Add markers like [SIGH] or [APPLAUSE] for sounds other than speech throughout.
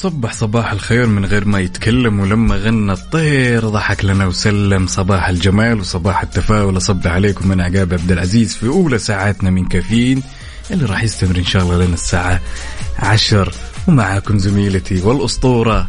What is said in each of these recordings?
وصبح صباح الخير من غير ما يتكلم ولما غنى الطير ضحك لنا وسلم. صباح الجمال وصباح التفاؤل. أصب عليكم من عقاب عبد العزيز في أولى ساعاتنا من كافيين اللي راح يستمر إن شاء الله لنا الساعة عشر. ومعاكم زميلتي والأسطورة.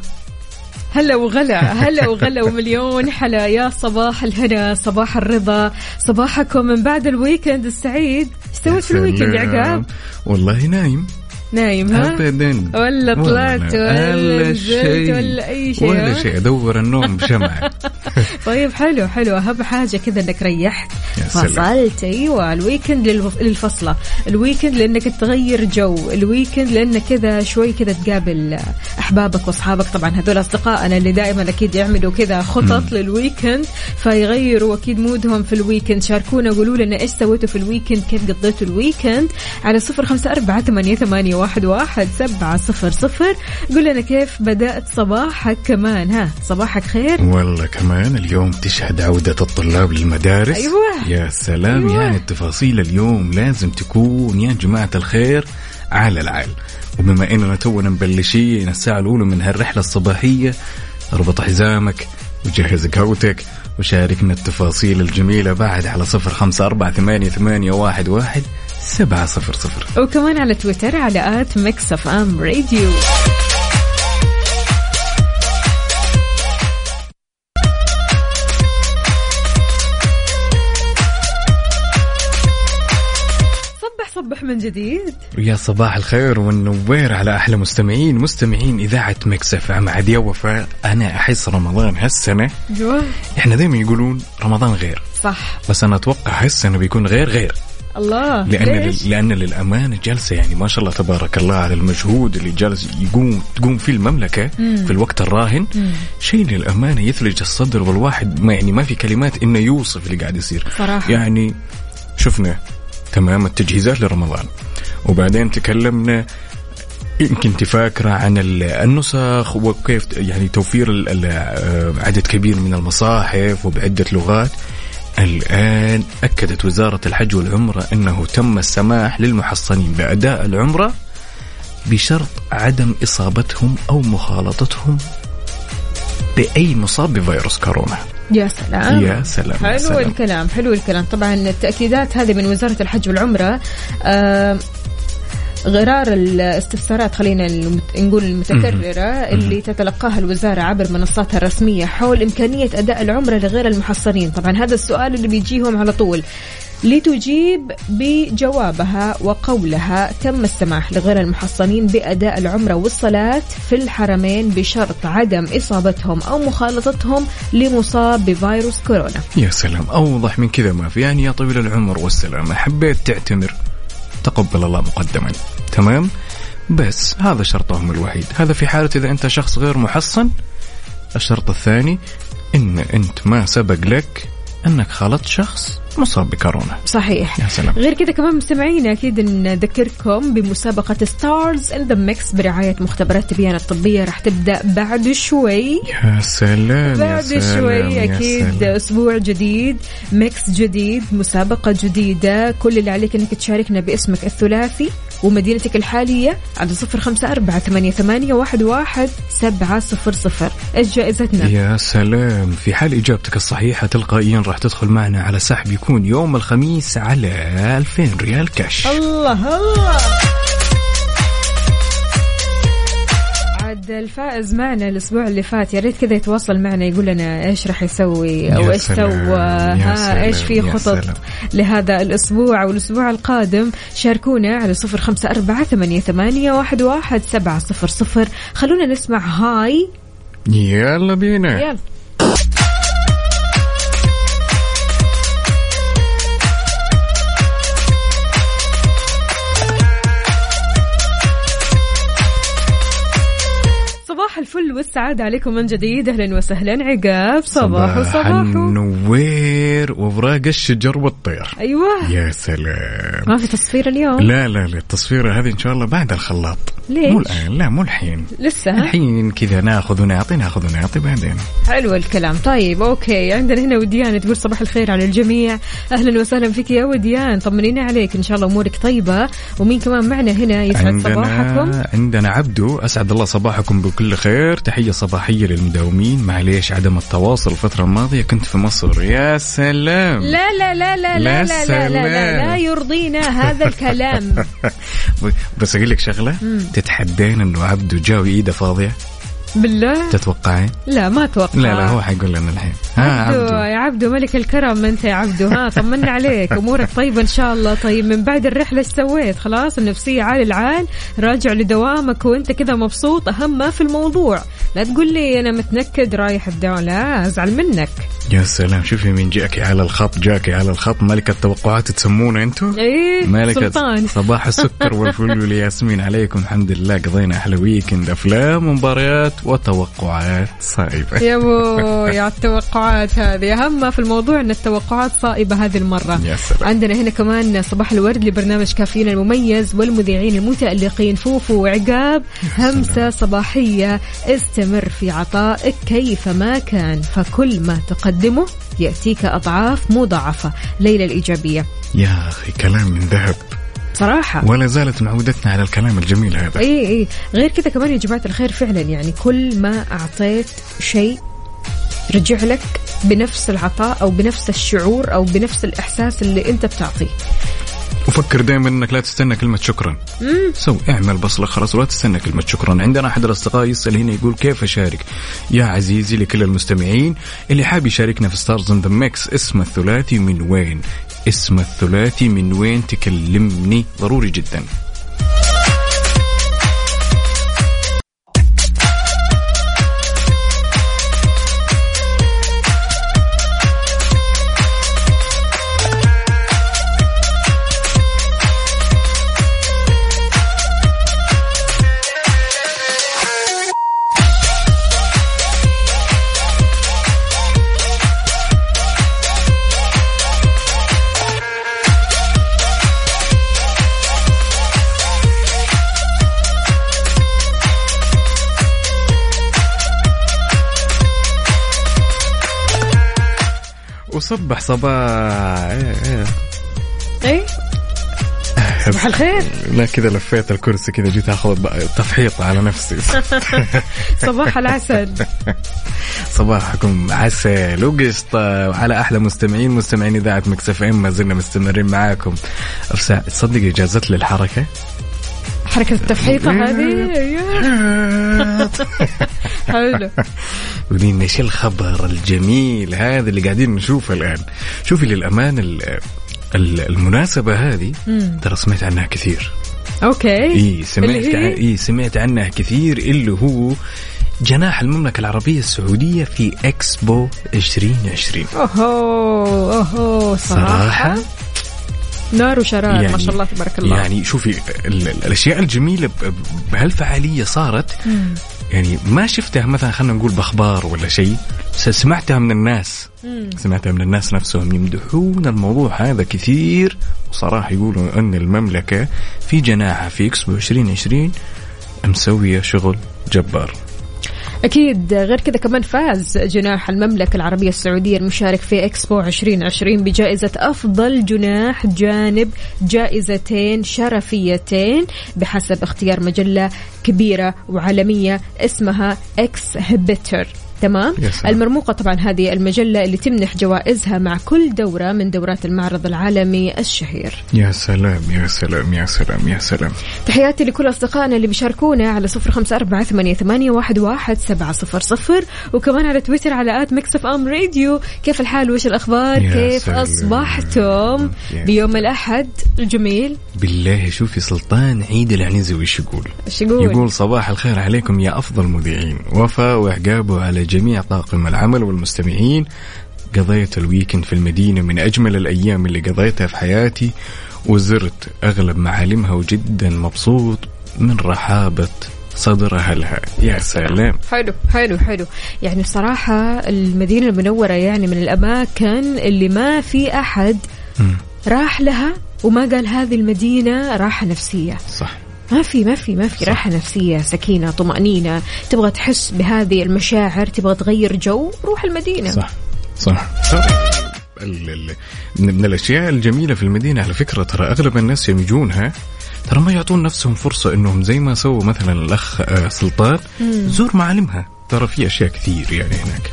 هلا وغلا هلا وغلا ومليون حلا يا صباح الهنا صباح الرضا صباحكم من بعد ال weekend السعيد. إيش سويت في ال weekend يا عقاب؟ والله نايم. نايم ها؟ ابدا ولا طلعت ولا نزلت ولا أي شيء ولا؟ شيء. أدور النوم بشمع [LAUGHS] طيب حلو حلو. أهم حاجة كذا إنك ريحت. فصلت أيوه ال weekend للف- للفصلة. ال weekend لإنك تغير جو. ال weekend لانك كذا شوي كذا تقابل أحبابك وأصحابك. طبعا هذول أصدقائنا اللي دائما أكيد يعملوا كذا خطط لل weekend فيغيروا أكيد مودهم في ال weekend شاركونا قولوا لنا إيش سويتوا في ال weekend كيف قضيتوا ال weekend على صفر خمسة أربعة ثمانية, ثمانية واحد, واحد سبعة صفر صفر. قول لنا كيف بدأت صباحك كمان؟ ها صباحك خير؟ والله كمان اليوم تشهد عودة الطلاب للمدارس. أيوة. يا سلام أيوة. يعني التفاصيل اليوم لازم تكون يا جماعة الخير على العال. وبما إننا تونا مبلشين الساعة الأولى من هالرحلة الصباحية. اربط حزامك وجهز قهوتك وشاركنا التفاصيل الجميلة بعد على صفر خمسة أربعة ثمانية, ثمانية واحد, واحد. سبعة صفر صفر. وكمان على تويتر على at Mix FM Radio. صبح من جديد. يا صباح الخير والنوير على أحلى مستمعين. مستمعين إذاعة Mix FM عاد وفاء. أنا أحس رمضان هالسنة. أيوه إحنا دائما يقولون رمضان غير. صح. بس أنا أتوقع هالسنة بيكون غير غير. الله. لأن ليش؟ لأن للأمانة جلسة يعني ما شاء الله تبارك الله على المجهود اللي جالس يقوم تقوم فيه المملكة في الوقت الراهن. شيء للأمانة يثلج الصدر والواحد ما يعني ما في كلمات إنه يوصف اللي قاعد يصير. صراحة. يعني شفنا تمام التجهيزات لرمضان. وبعدين تكلمنا يمكن انت فاكره عن ال- النسخ وكيف يعني توفير آه، عدد كبير من المصاحف وبعدة لغات. الآن أكدت وزارة الحج والعمرة أنه تم السماح للمحصنين بأداء العمرة بشرط عدم إصابتهم أو مخالطتهم بأي مصاب بفيروس كورونا. يا سلام. يا سلام يا حلو سلام. الكلام حلو الكلام. طبعا التأكيدات هذه من وزارة الحج والعمرة آه غرار الاستفسارات خلينا نقول المتكررة اللي تتلقاها الوزارة عبر منصاتها الرسمية حول إمكانية أداء العمرة لغير المحصنين. طبعا هذا السؤال اللي بيجيهم على طول. لتجيب بجوابها وقولها تم السماح لغير المحصنين بأداء العمرة والصلاة في الحرمين بشرط عدم إصابتهم أو مخالطتهم لمصاب بفيروس كورونا. يا سلام. أوضح من كذا ما في. يعني يا طويل العمر والسلامة حبيت تعتمر. تقبل الله مقدما. تمام؟ بس هذا شرطهم الوحيد. هذا في حالة إذا أنت شخص غير محصن. الشرط الثاني إن أنت ما سبق لك أنك خالطت شخص مصاب بكورونا. صحيح. يا سلام. غير كذا كمان مستمعينا أكيد نذكركم بمسابقة Stars in the Mix برعاية مختبرات تبيان الطبية. راح تبدأ بعد شوي. يا سلام يا بعد سلام شوي يا أكيد سلام. أسبوع جديد mix جديد مسابقة جديدة. كل اللي عليك إنك تشاركنا باسمك الثلاثي. ومدينتك الحالية على صفر خمسة أربعة ثمانية, ثمانية واحد, واحد سبعة صفر صفر. إيش جائزتنا؟ يا سلام. في حال إجابتك الصحيحة تلقائيا راح تدخل معنا على سحب يكون يوم الخميس على 2000 ريال كاش الله الله. عاد الفائز معنا الأسبوع اللي فات يا ريت كذا يتواصل معنا يقول لنا إيش راح يسوي أو إيش سوى؟ ها إيش في خطط. لهذا الأسبوع والاسبوع القادم؟ شاركونا على صفر خمسة أربعة ثمانية, ثمانية واحد, واحد سبعة صفر صفر. خلونا نسمع هاي. يلا بينا. يلا. الفل والسعادة عليكم من جديد. أهلا وسهلا. عقاب صباح صباح وصباح. النوير وأوراق الشجر والطير. أيوة. يا سلام. ما في تصفير اليوم؟ لا لا لا التصويرة هذه إن شاء الله بعد الخلاط. ليش؟ مو الآن لا مو الحين. لسه؟ الحين كذا ناخذ ونعطي ناخذ ونعطي بعدين. حلو الكلام. طيب أوكي. عندنا هنا وديان تقول صباح الخير على الجميع. أهلا وسهلا فيك يا وديان. طمنينا عليك. إن شاء الله أمورك طيبة. ومين كمان معنا هنا يسعد صباحكم؟ عندنا عندنا عبدو. أسعد الله صباحكم بكل خير. الخير تحية صباحية للمداومين. معليش عدم التواصل الفترة الماضية كنت في مصر. يا سلام! لا لا لا لا لا لا لا, لا, لا, لا يرضينا هذا الكلام. [LAUGHS] بس أقول لك شغلة. تتحدين أنه عبده جاوي إيده فاضية؟ بالله؟ تتوقعين؟ لا ما أتوقع. لا لا هو حيقول لنا الحين. ها عبدو عبدو. يا عبدو ملك الكرم أنت يا عبدو. ها طمنا عليك. أمورك طيبة إن شاء الله. طيب من بعد الرحلة إيش سويت؟ خلاص النفسية عال العال. راجع لدوامك وأنت كذا مبسوط. أهم ما في الموضوع. لا تقول لي أنا متنكد رايح الدوام. لا أزعل منك. يا سلام. شوفي مين جاكي على الخط جاكي على الخط. ملكة التوقعات تسمونه أنتو؟ إيه ملكة سلطان. صباح السكر [LAUGHS] والفل والياسمين. عليكم. الحمد لله. قضينا أحلى weekend أفلام ومباريات وتوقعات صائبة. يا بو [LAUGHS] يا التوقعات هذه. أهم ما في الموضوع أن التوقعات صائبة هذه المرة. يا سلام. عندنا هنا كمان صباح الورد لبرنامج كافيين المميز والمذيعين المتألقين. فوفو وعقاب همسة صباحية. استمر في عطائك كيفما كان. فكل ما تقدمه يأتيك أضعاف مضاعفة. ليلى الإيجابية. يا أخي كلام من ذهب. صراحة ولا زالت معودتنا على الكلام الجميل هذا. إي إي. غير كذا كمان يا جماعة الخير فعلا يعني كل ما أعطيت شيء رجع لك بنفس العطاء أو بنفس الشعور أو بنفس الإحساس اللي أنت بتعطيه. وفكر دائما إنك لا تستنى كلمة شكرا. سو اعمل بصلة خلاص ولا تستنى كلمة شكرا. عندنا أحد الأصدقاء يسأل هنا يقول كيف أشارك؟ يا عزيزي لكل المستمعين اللي حاب يشاركنا في Stars in the Mix اسم الثلاثي من وين؟ اسم الثلاثي من وين تكلمني؟ ضروري جدا. وصبح صباح. إيه إيه. اي [LAUGHS] صباح الخير. لا كذا لفيت الكرسي كذا جيت آخذ بقى تفحيط على نفسي. [LAUGHS] صباح العسل. [LAUGHS] صباحكم عسل وقشطة. وعلى أحلى مستمعين مستمعين إذاعة مكسف إم ما زلنا مستمرين معاكم. تصدق إجازت لي الحركة؟ حركة التفحيطة هذه؟ أيوه. حلو. ودين إيش الخبر الجميل هذا اللي قاعدين نشوفه الآن؟ شوفي للأمان ال- ال- المناسبة هذه ترى سمعت عنها كثير. okay. إي سمعت؟ إي سمعت عنها كثير اللي هو جناح المملكة العربية السعودية في إكسبو 2020 أوهو أوهو صراحة, صراحة؟ نار وشرار ما شاء الله تبارك الله. يعني شوفي ال- ال- الأشياء الجميلة بهالفعالية صارت مم. يعني ما شفتها مثلا خلينا نقول بأخبار ولا شيء س- سمعتها من الناس. مم. سمعتها من الناس نفسهم يمدحون الموضوع هذا كثير. وصراحة يقولوا أن المملكة في جناحها في إكسبو 2020 مسوية شغل جبار. أكيد. غير كذا كمان فاز جناح المملكة العربية السعودية المشارك في إكسبو 2020 بجائزة أفضل جناح جانب جائزتين شرفيتين بحسب اختيار مجلة كبيرة وعالمية اسمها Exhibitor تمام. المرموقة طبعا هذه المجلة اللي تمنح جوائزها مع كل دورة من دورات المعرض العالمي الشهير. يا سلام يا سلام يا سلام يا سلام. تحياتي لكل أصدقائنا اللي بيشاركونا على صفر خمسة أربعة ثمانية, ثمانية واحد, واحد سبعة صفر صفر. وكمان على تويتر على at Mix FM Radio. كيف الحال؟ وش الأخبار؟ كيف سلام. أصبحتم بيوم الأحد؟ الجميل بالله شوفي سلطان عيد العنزي وش يقول؟ يقول؟ يقول صباح الخير عليكم يا أفضل مذيعين. وفاء وعقابه على جميع طاقم العمل والمستمعين. قضيت الويكند في المدينة من أجمل الأيام اللي قضيتها في حياتي وزرت أغلب معالمها وجدا مبسوط من رحابة صدر أهلها. يا سلام. حلو حلو حلو. يعني بصراحة المدينة المنورة يعني من الأماكن اللي ما في أحد راح لها وما قال هذه المدينة راحة نفسية. صح. ما في ما في ما في راحة نفسية سكينة طمأنينة. تبغى تحس بهذه المشاعر تبغى تغير جو روح المدينة. صح. صح. ال- ال- من من الأشياء الجميلة في المدينة على فكرة ترى أغلب الناس يوم يجونها ترى ما يعطون نفسهم فرصة إنهم زي ما سووا مثلا الأخ آه، سلطان زور معالمها. ترى في أشياء كثير يعني هناك.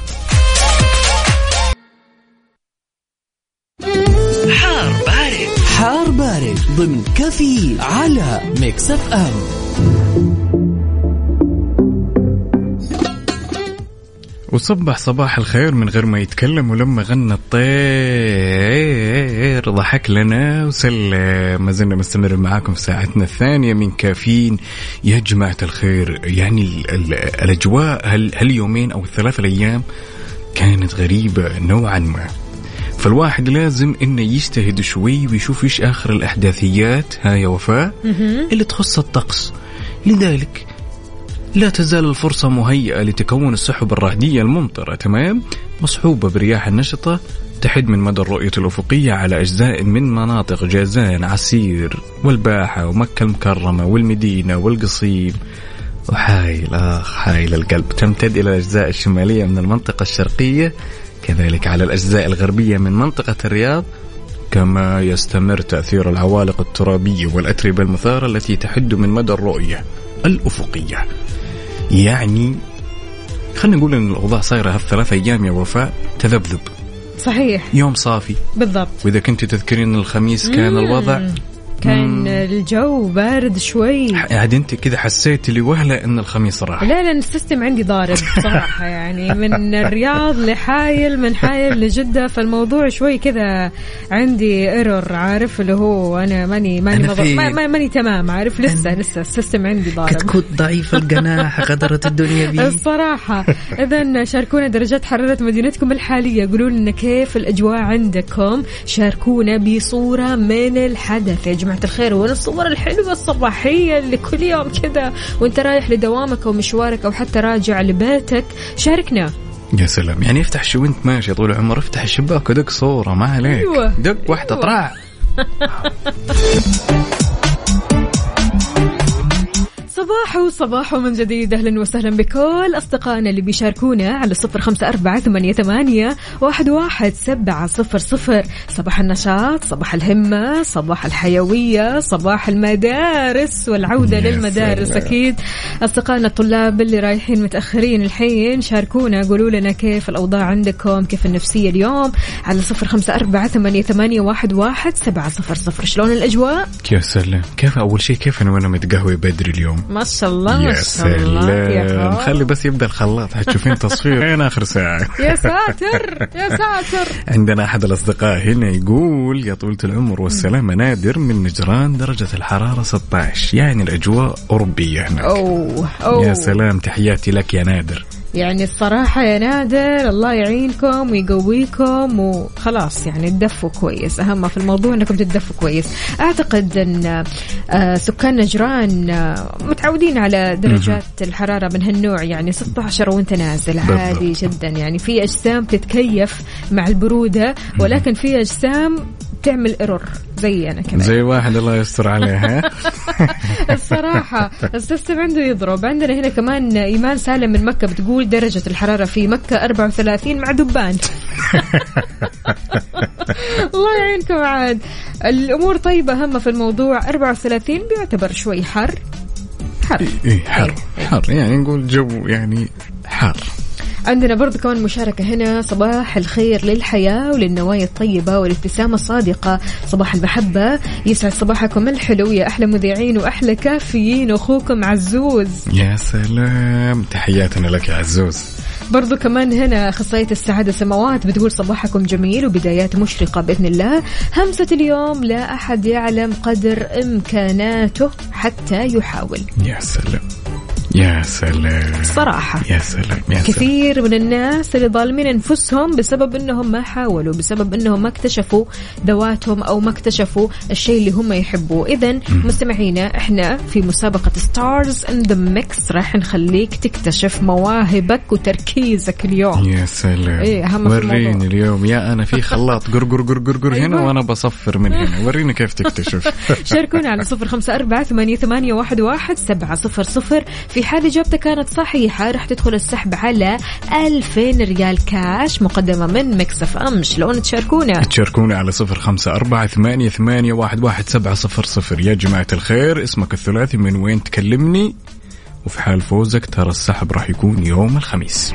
حار بارد. حار بارد ضمن كفي على Mix FM. وصبح صباح الخير من غير ما يتكلم ولما غنى الطير. ضحك لنا وسلم. ما زلنا مستمر معاكم في ساعتنا الثانية من كافيين. يا جماعة الخير يعني ال ال الأجواء هال هاليومين أو الثلاث الأيام كانت غريبة نوعا ما. فالواحد لازم إنه يجتهد شوي ويشوف إيش آخر الأحداثيات. هاي وفاء. اللي تخص الطقس. لذلك لا تزال الفرصة مهيئة لتكون السحب الرعدية الممطرة تمام؟ مصحوبة برياح النشطة تحد من مدى الرؤية الأفقية على أجزاء من مناطق جازان عسير والباحة ومكة المكرمة والمدينة والقصيم. وحايل آخ حايل القلب. تمتد إلى الأجزاء الشمالية من المنطقة الشرقية. كذلك على الأجزاء الغربية من منطقة الرياض كما يستمر تأثير العوالق الترابية والأتربة المثارة التي تحد من مدى الرؤية الأفقية. يعني خلينا نقول إن الأوضاع صايرة هالثلاث أيام يا وفاء تذبذب. صحيح. يوم صافي. بالضبط. وإذا كنت تذكرين الخميس كان الوضع كان الجو بارد شوي. عاد أنت كذا حسيت لوهله إن الخميس راح. لا لا ال system عندي ضارب صراحة [LAUGHS] يعني من الرياض لحايل من حايل لجدة فالموضوع شوي كذا عندي error عارف؟ اللي هو أنا ماني ماني أنا. في- ما- ما- ماني تمام عارف؟ لسه لسه ال system عندي ضارب. كتكوت ضعيف الجناح [LAUGHS] غدرت الدنيا بي. الصراحة. إذا شاركونا درجات حرارة مدينتكم الحالية. قولوا لنا كيف الأجواء عندكم. شاركونا بصورة من الحدث. يا جماعة الخير وين الصور الحلوة الصباحية اللي كل يوم كذا وانت رايح لدوامك أو مشوارك أو حتى راجع لبيتك شاركنا يا سلام يعني افتح شو وانت ماشي طول العمر افتح الشباك ودق صورة ما عليك أيوة. دق واحدة أيوة. طراع [LAUGHS] صباح صباح من جديد. أهلا وسهلا بكل أصدقائنا اللي بيشاركونا على صفر خمسة أربعة ثمانية, ثمانية واحد, واحد سبعة صفر صفر. صباح النشاط صباح الهمة صباح الحيوية صباح المدارس والعودة يا للمدارس سلام. أكيد. أصدقائنا الطلاب اللي رايحين متأخرين الحين شاركونا قولوا لنا كيف الأوضاع عندكم كيف النفسية اليوم؟ على صفر خمسة أربعة ثمانية, ثمانية واحد, واحد سبعة صفر صفر. شلون الأجواء؟ يا سلام. كيف أول شيء كيف أنا وأنا متقهوي بدري اليوم؟ ما شاء الله ما يا شاء الله. يا سلام. خلي بس يبدأ الخلاط حتشوفين تصوير وين [LAUGHS] آخر ساعة. يا ساتر يا ساتر. عندنا أحد الأصدقاء هنا يقول يا طولة العمر والسلامة نادر من نجران درجة الحرارة 16 يعني الأجواء أوروبية هناك. أوه أوه. يا سلام تحياتي لك يا نادر. يعني الصراحة يا نادر الله يعينكم ويقويكم وخلاص يعني تدفوا كويس. أهم في الموضوع أنكم تدفوا كويس. أعتقد أن آه، سكان نجران آه، متعودين على درجات الحرارة من هالنوع. يعني 16 وانت نازل عادي. جدا. يعني في أجسام تتكيف مع البرودة ولكن في أجسام تعمل ايرور زي أنا كمان. زي واحد الله يستر عليها. [LAUGHS] [LAUGHS] الصراحة السيستم عنده يضرب. عندنا هنا كمان إيمان سالم من مكة بتقول درجة الحرارة في مكة 34 مع دبان. [LAUGHS] الله يعينكم عاد. الأمور طيبة هم في الموضوع. 34 بيعتبر شوي حر. حر. إيه حر. إيه. حر. يعني نقول جو يعني حار. عندنا برضو كمان مشاركة هنا. صباح الخير للحياة وللنوايا الطيبة والابتسامة الصادقة. صباح المحبة. يسعد صباحكم الحلو. يا أحلى مذيعين وأحلى كافيين. أخوكم عزوز. يا سلام. تحياتنا لك يا عزوز. برضو كمان هنا أخصائية السعادة سماوات بتقول صباحكم جميل وبدايات مشرقة بإذن الله. همسة اليوم لا أحد يعلم قدر إمكاناته حتى يحاول. يا سلام. يا سلام. صراحة. يا سلام يا سلام. كثير من الناس اللي ظالمين أنفسهم بسبب إنهم ما حاولوا بسبب إنهم ما اكتشفوا ذواتهم أو ما اكتشفوا الشيء اللي هم يحبوه. اذا مستمعينا إحنا في مسابقة Stars in the Mix راح نخليك تكتشف مواهبك وتركيزك اليوم. يا سلام. إيه، أهم وريني. اليوم. يا أنا في خلاط. [LAUGHS] قرقر قرقر قر هنا أيوة. وأنا بصفر من هنا. [LAUGHS] وريني كيف تكتشف. شاركونا على صفر خمسة أربعة ثمانية, واحد سبعة صفر صفر في حال إجابتك كانت صحيحة راح تدخل السحب على ألفين ريال كاش مقدمة من Mix FM. شلون تشاركونا؟ تشاركونا على صفر خمسة أربعة ثمانية, ثمانية واحد, واحد سبعة صفر صفر. يا جماعة الخير اسمك الثلاثي من وين تكلمني؟ وفي حال فوزك ترى السحب راح يكون يوم الخميس.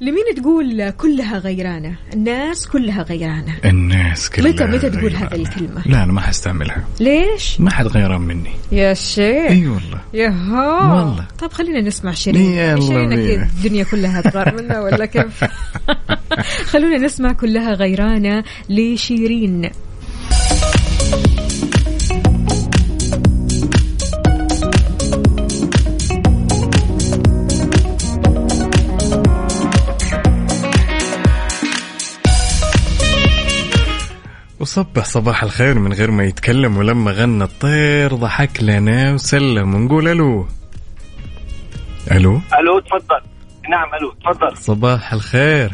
لمين تقول كلها غيرانة؟ الناس كلها غيرانة. الناس كلها متى- متى تقول. هذه الكلمة؟ لا أنا ما حستعملها. ليش؟ ما حد غيران مني. يا شيخ. إي والله. ياها والله. طيب خلينا نسمع شيرين. شيرين. أكيد الدنيا كلها تغار منها ولا كيف؟ [LAUGHS] [LAUGHS] خلونا نسمع كلها غيرانة لشيرين. وصبح صباح الخير من غير ما يتكلم ولما غنى الطير ضحك لنا وسلم ونقول ألو. ألو؟ ألو تفضل. نعم ألو تفضل. صباح الخير.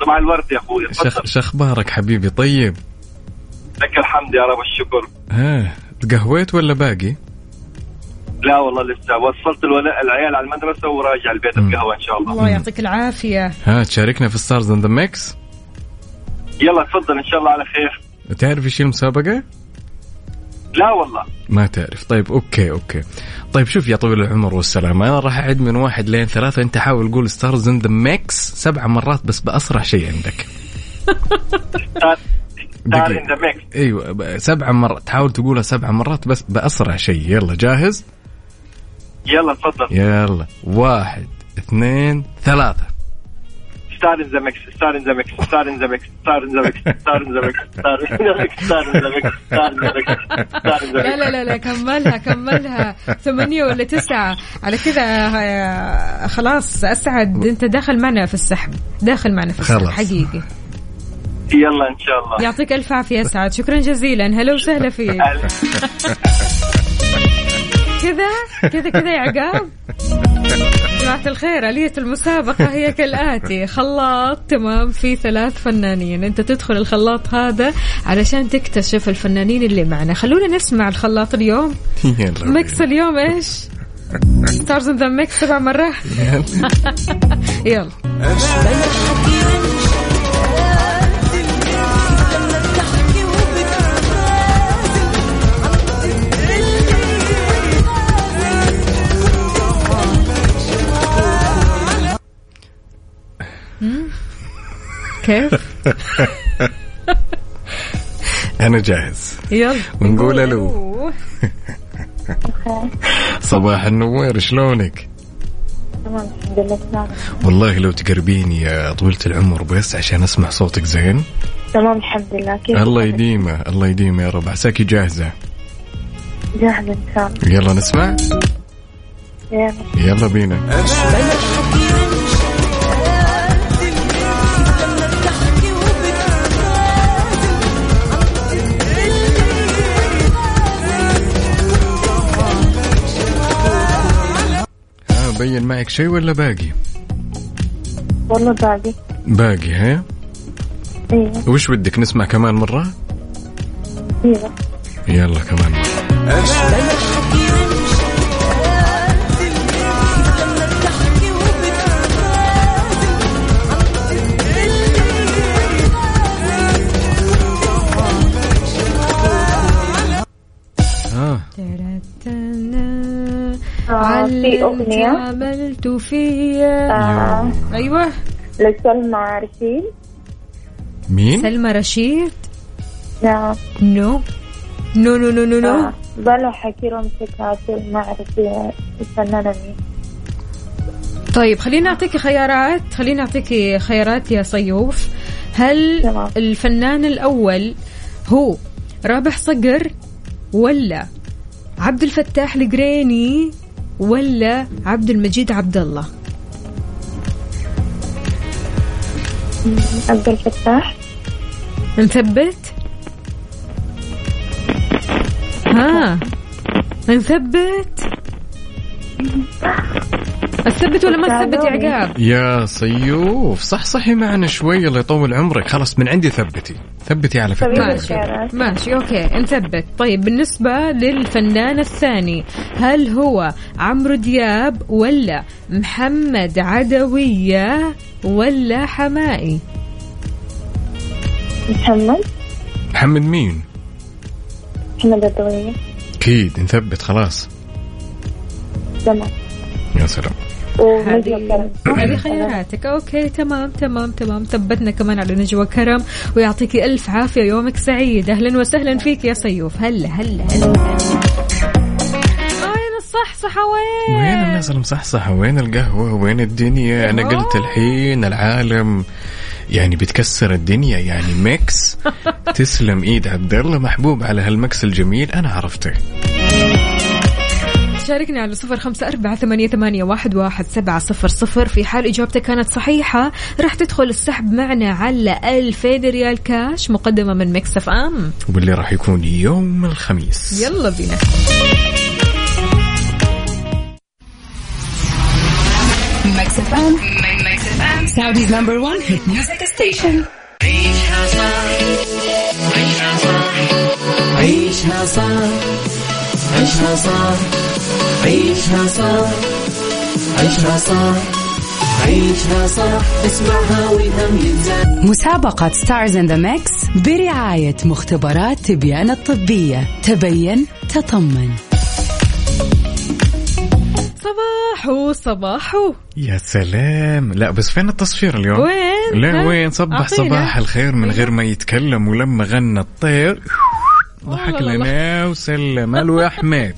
صباح الورد يا أخوي شخ تفضل. شخبارك حبيبي طيب. لك الحمد يا رب الشكر. ها تقهويت ولا باقي؟ لا والله لسه وصلت الولاء العيال على المدرسة وراجع البيت. القهوة إن شاء الله. الله يعطيك العافية. ها تشاركنا في Stars in the Mix يلا تفضل إن شاء الله على خير. تعرف إيش المسابقة؟ لا والله. ما تعرف. طيب okay okay. طيب شوف يا طويل العمر والسلامة أنا راح أعد من واحد لين ثلاثة. أنت حاول قول Stars in the Mix سبع مرات بس بأسرع شيء عندك. Star. in the Mix أيوه سبع مرات. تحاول تقولها سبع مرات بس بأسرع شيء. يلا جاهز؟ يلا تفضل. يلا. واحد اثنين ثلاثة. Star in the Mix Star in the Mix Star in the Mix Star in the Mix Star in the Mix Star in the Mix Star in the Mix Star in the Mix ستار ان ذا لا لا لا لا كملها كملها. ثمانية ولا تسعة. على كذا آه، خلاص أسعد. أنت داخل معنا في السحب. داخل معنا في السحب. حقيقي. يلا إن شاء الله. يعطيك ألف عافية أسعد. شكرا جزيلا. هلا وسهلا فيك. كذا كذا كذا يا عقاب. جماعة الخير آلية المسابقة هي كالآتي. [LAUGHS] خلاط تمام في ثلاث فنانين. أنت تدخل الخلاط هذا علشان تكتشف الفنانين اللي معنا. خلونا نسمع الخلاط اليوم. [LAUGHS] يلا mix اليوم إيش؟ Stars in the Mix سبع مرات. يلا. [LAUGHS] كيف؟ [LAUGHS] أنا جاهز. يلا. ونقول ألو. [LAUGHS] صباح النوير شلونك؟ تمام الحمد لله تمام والله لو تقربيني يا طويلة العمر بس عشان أسمع صوتك زين. تمام الحمد لله. كيف الله يديمه الله يديمه يا رب. عساكي جاهزة؟ جاهزة إن شاء الله. يلا نسمع. يلا. يلا بينا. بين معك شيء ولا باقي؟ والله باقي. باقي ها؟ أيوه وش ودك نسمع كمان مرة؟ أيوه يلا كمان مرة. في أغنية. عملت فيا آه، أيوه. لسلمى رشيد. مين؟ سلمى رشيد. نعم no. no no no no no. آه، بلا حكي رمسك ما أعرف الفنانة مين طيب خليني اعطيكي خيارات. خليني اعطيكي خيارات يا صيوف هل تمام. الفنان الأول هو رابح صقر ولا عبد الفتاح القريني ولا عبد المجيد عبد الله؟ عبد الفتاح. نثبت. ها نثبت. اثبت ولا ما تثبت يا عقاب؟ يا صيوف صح صحي معنا شوي الله يطول عمرك. خلاص من عندي ثبتي. ثبتي على فكرة طيب. ماشي الخيارات. ماشي okay نثبت. طيب بالنسبة للفنان الثاني هل هو عمرو دياب ولا محمد عدوية ولا حماقي محمد. محمد مين؟ محمد عدوية أكيد نثبت خلاص. تمام. يا سلام. هذه خياراتك. okay تمام تمام تمام. ثبتنا كمان على نجوى كرم ويعطيكي ألف عافية يومك سعيد. أهلا وسهلا فيك يا صيوف هلا هلا هلا. وين الصحصحه وين؟ وين الناس المصحصحة وين القهوة؟ وين الدنيا؟ أنا أوه. قلت الحين العالم يعني بتكسر الدنيا يعني mix. [LAUGHS] تسلم إيد عبد الله محبوب على هال mix الجميل. أنا عرفته. شاركني على صفر خمسة أربعة ثمانية, ثمانية واحد, واحد سبعة صفر صفر في حال إجابتك كانت صحيحة راح تدخل السحب معنا على ألفين ريال كاش مقدمة من Mix FM واللي راح يكون يوم الخميس يلا بينا FM. Mix FM. Saudi's number one hit music station. عيشها صح عيشها صح عيشها صح عيشها صح عيشها صح عيشها صح عيشها صح اسمعها والهم ينزل. مسابقة Stars in the Mix برعاية مختبرات تبيان الطبية. تبين تطمن. صباحو صباحو. يا سلام. لا بس فين التصفير اليوم؟ وين؟ لا؟ وين؟ صبح. صباح الخير من غير ما يتكلم ولما غنى الطير. ضحك. لنا. وسلم. ألو يا أحمد.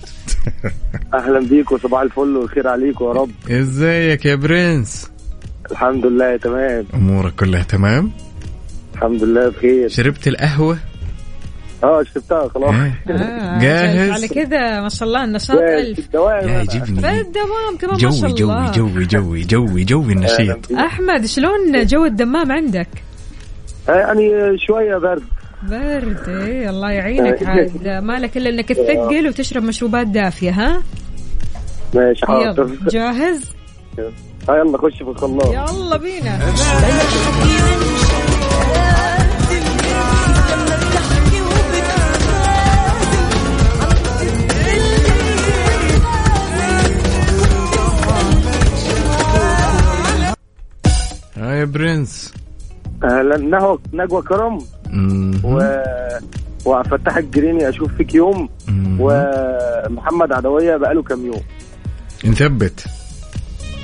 [LAUGHS] أهلا بيكم صباح الفل والخير عليكم يا رب. إزيك يا برنس؟ الحمد لله تمام. أمورك كلها تمام؟ الحمد لله بخير. شربت القهوة؟ آه شربتها خلاص. إيه. [LAUGHS] آه جاهز؟ على كذا ما شاء الله النشاط الدوام. أنا. يجيبني بالدوام كمان ما شاء جوي جوي الله. جوي جوي جوي جوي النشيط. بيك. أحمد شلون جو الدمام عندك؟ آه، يعني شوية برد. برد. إيه الله يعينك [LAUGHS] عاد. مالك إلا إنك تثقل وتشرب مشروبات دافية ها؟ ماشي حاضر. يلا جاهز؟ ها يلا خش في الخلاط. يلا بينا. يا برنس. أهلا. نهو نجوى كرم. و وفتح الجريني أشوف فيك يوم. ومحمد عدوية بقاله كام يوم. نثبت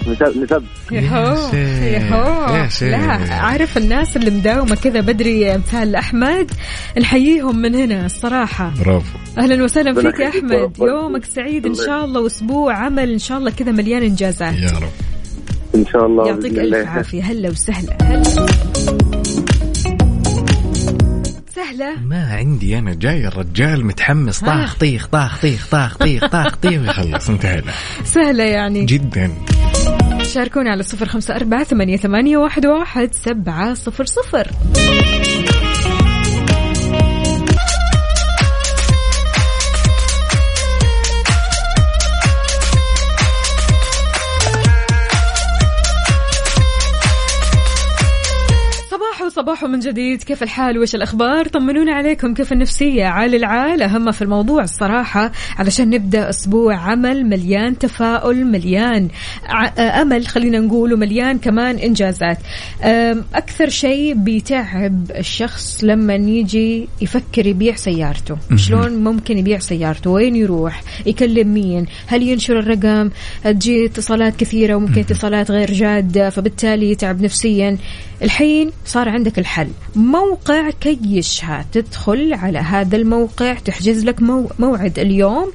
نسب نسب يهو. يهو. لا عارف الناس اللي مداومة كذا بدري امثال أحمد. نحييهم من هنا الصراحة. برافو. أهلا وسهلا فيك يا أحمد. وربنا يومك سعيد إن شاء الله وأسبوع عمل إن شاء الله كذا مليان إنجازات. يا رب. إن شاء الله يعطيك الله. عافية. هلا وسهلا هلا. سهلة ما عندي أنا جاي الرجال متحمس. طاخ طيخ طاخ طيخ طاخ طيخ طاخ طيخ. [LAUGHS] ويخلص انتهينا. سهلة يعني. جدا. شاركونا على صفر خمسة أربعة ثمانية, ثمانية واحد, واحد سبعة صفر صفر. صباح صباح من جديد. كيف الحال؟ وش الأخبار؟ طمنونا عليكم. كيف النفسية؟ عال العال. أهم في الموضوع الصراحة علشان نبدأ أسبوع عمل مليان تفاؤل مليان ع- أمل خلينا نقول ومليان كمان إنجازات. أكثر شيء بيتعب الشخص لما يجي يفكر يبيع سيارته. شلون ممكن يبيع سيارته؟ وين يروح؟ يكلم مين؟ هل ينشر الرقم؟ تجي اتصالات كثيرة وممكن اتصالات غير جادة فبالتالي يتعب نفسيا. الحين صار عندك الحل. موقع كيشها. تدخل على هذا الموقع تحجز لك مو موعد اليوم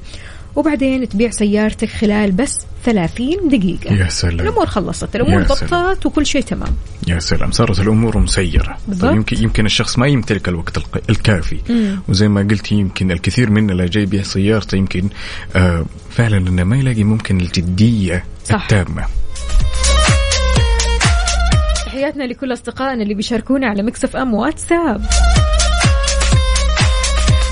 وبعدين تبيع سيارتك خلال بس 30 دقيقة. يا سلام. الأمور خلصت الأمور. ضبطت وكل شيء تمام. يا سلام. صارت الأمور مسيرة. بالضبط. طيب يمكن يمكن الشخص ما يمتلك الوقت الكافي. وزي ما قلت يمكن الكثير منا لا جاي يبيع سيارته يمكن آه فعلا إنه ما يلاقي ممكن الجدية صح. التامة. تحياتنا لكل أصدقائنا اللي بيشاركونا على Mix FM واتساب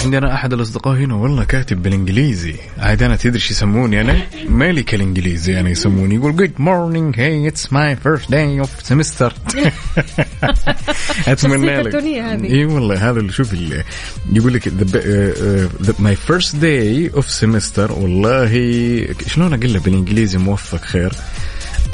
عندنا أحد الأصدقاء هنا والله كاتب بالإنجليزي. عاد أنا تدري إيش يسموني أنا؟ مالك الإنجليزي أنا يسموني. يقول good morning hey it's my first day of semester أتمنى لك. إي والله هذا اللي شوف اللي يقول لك my first day of semester والله شلون أقول بالإنجليزي موفق خير؟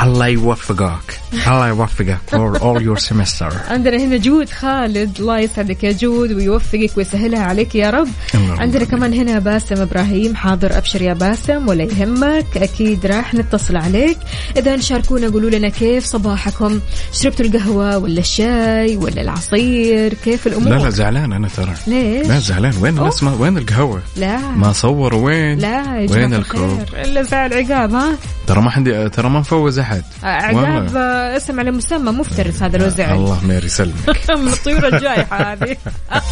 الله يوفقك. الله يوفقك for all your semester. [LAUGHS] عندنا هنا جود خالد. الله يسعدك يا جود ويوفقك ويسهلها عليك يا رب. عندنا. كمان هنا باسم إبراهيم حاضر أبشر يا باسم ولا يهمك أكيد راح نتصل عليك. إذا شاركونا قولوا لنا كيف صباحكم؟ شربتوا القهوة ولا الشاي ولا العصير؟ كيف الأمور؟ لا لا زعلان أنا ترى. ليش؟ لا زعلان. وين الناس ما وين القهوة؟ لا. ما صوروا وين؟ لا وين الخير. إلا زعل عقاب ها؟ ترى ما حد ترى ما مفوز أحد. عقاب. آه، اسم على مسمى مفترس هذا لو زعل الله ما يسلمك. [LAUGHS] من الطيور الجايحه هذه. [LAUGHS]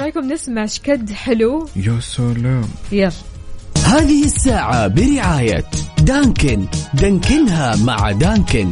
رأيكم نسمع شكد حلو؟ يا سلام. يلا. هذه الساعة برعاية دانكن. دانكنها مع دانكن.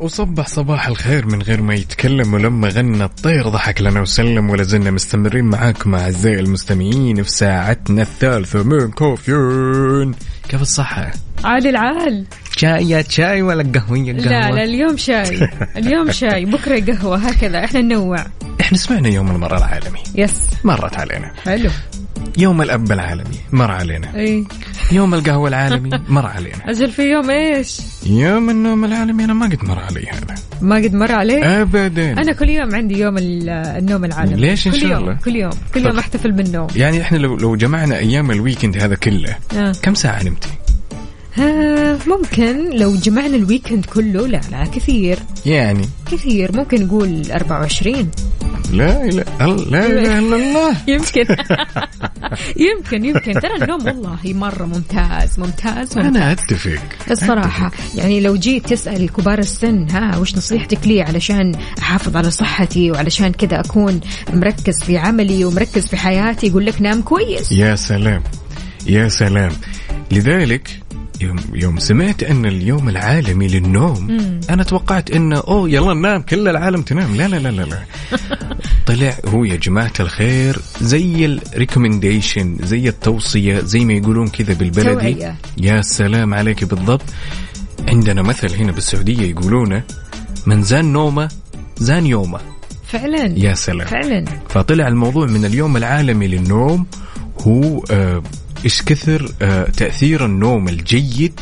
وصبح صباح الخير من غير ما يتكلم ولما غنى الطير ضحك لنا وسلم ولا زلنا مستمرين معاكم أعزائي المستمعين في ساعتنا الثالثة من كوفيون. كيف الصحة؟ عال العال. شاي يا شاي ولا قهوة يا لا لا اليوم شاي. [LAUGHS] اليوم شاي. بكرة قهوة هكذا. إحنا ننوع. إحنا سمعنا يوم المرأة العالمي. يس. مرت علينا. حلو. يوم الأب العالمي مر علينا. أي. يوم القهوة العالمي [LAUGHS] مر علينا. أجل في يوم إيش؟ يوم النوم العالمي أنا ما قد مر علي هذا. ما قد مر عليك أبدا. أنا كل يوم عندي يوم ال- النوم العالمي. ليش كل شاء الله؟ كل يوم كل يوم أحتفل بالنوم. يعني إحنا لو لو جمعنا أيام ال weekend هذا كله آه. كم ساعة نمتي؟ ها ممكن لو جمعنا ال weekend كله لا لا كثير. يعني؟ كثير ممكن نقول 24 لا لا لا إله إلا الله. [LAUGHS] يمكن. يمكن يمكن. ترى النوم والله مرة ممتاز ممتاز, ممتاز. أنا أتفق. الصراحة. يعني لو جيت تسأل كبار السن ها وش نصيحتك لي علشان أحافظ على صحتي وعلشان كذا أكون مركز في عملي ومركز في حياتي يقول لك نام كويس. يا سلام. يا سلام. لذلك يوم يوم سمعت أن اليوم العالمي للنوم. أنا توقعت انه أوه يلا ننام كل العالم تنام. لا لا لا لا, لا. [LAUGHS] طلع هو يا جماعة الخير زي ال recommendation زي التوصية زي ما يقولون كذا بالبلدي. توعية. يا سلام عليك بالضبط. عندنا مثل هنا بالسعودية يقولونه من زان نومه زان يومه. فعلا. يا سلام. فعلا. فطلع الموضوع من اليوم العالمي للنوم هو آه، إيش كثر آه، تأثير النوم الجيد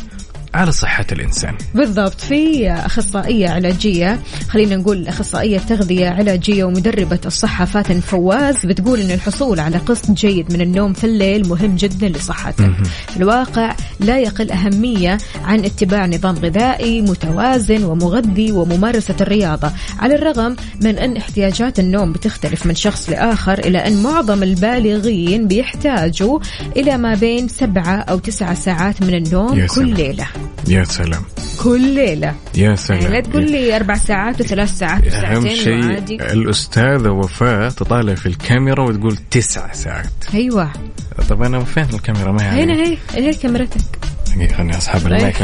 على صحة الإنسان. بالضبط. في أخصائية علاجية خلينا نقول أخصائية تغذية علاجية ومدربة الصحة فاتن فواز بتقول أن الحصول على قسط جيد من النوم في الليل مهم جدا لصحتك. في الواقع لا يقل أهمية عن اتباع نظام غذائي متوازن ومغذي وممارسة الرياضة على الرغم من أن احتياجات النوم بتختلف من شخص لآخر إلى أن معظم البالغين بيحتاجوا إلى ما بين سبعة أو تسعة ساعات من النوم كل. ليلة. يا سلام. كل ليلة. يا يعني سلام لا تقول لي أربع ساعات وثلاث ساعات وساعتين شيء وعادي. الأستاذة وفاء تطالع في الكاميرا وتقول تسع ساعات. أيوة. طب أنا فين الكاميرا ما هي هنا هي هي كاميرتك. دقيقة خليني اسحب المايك.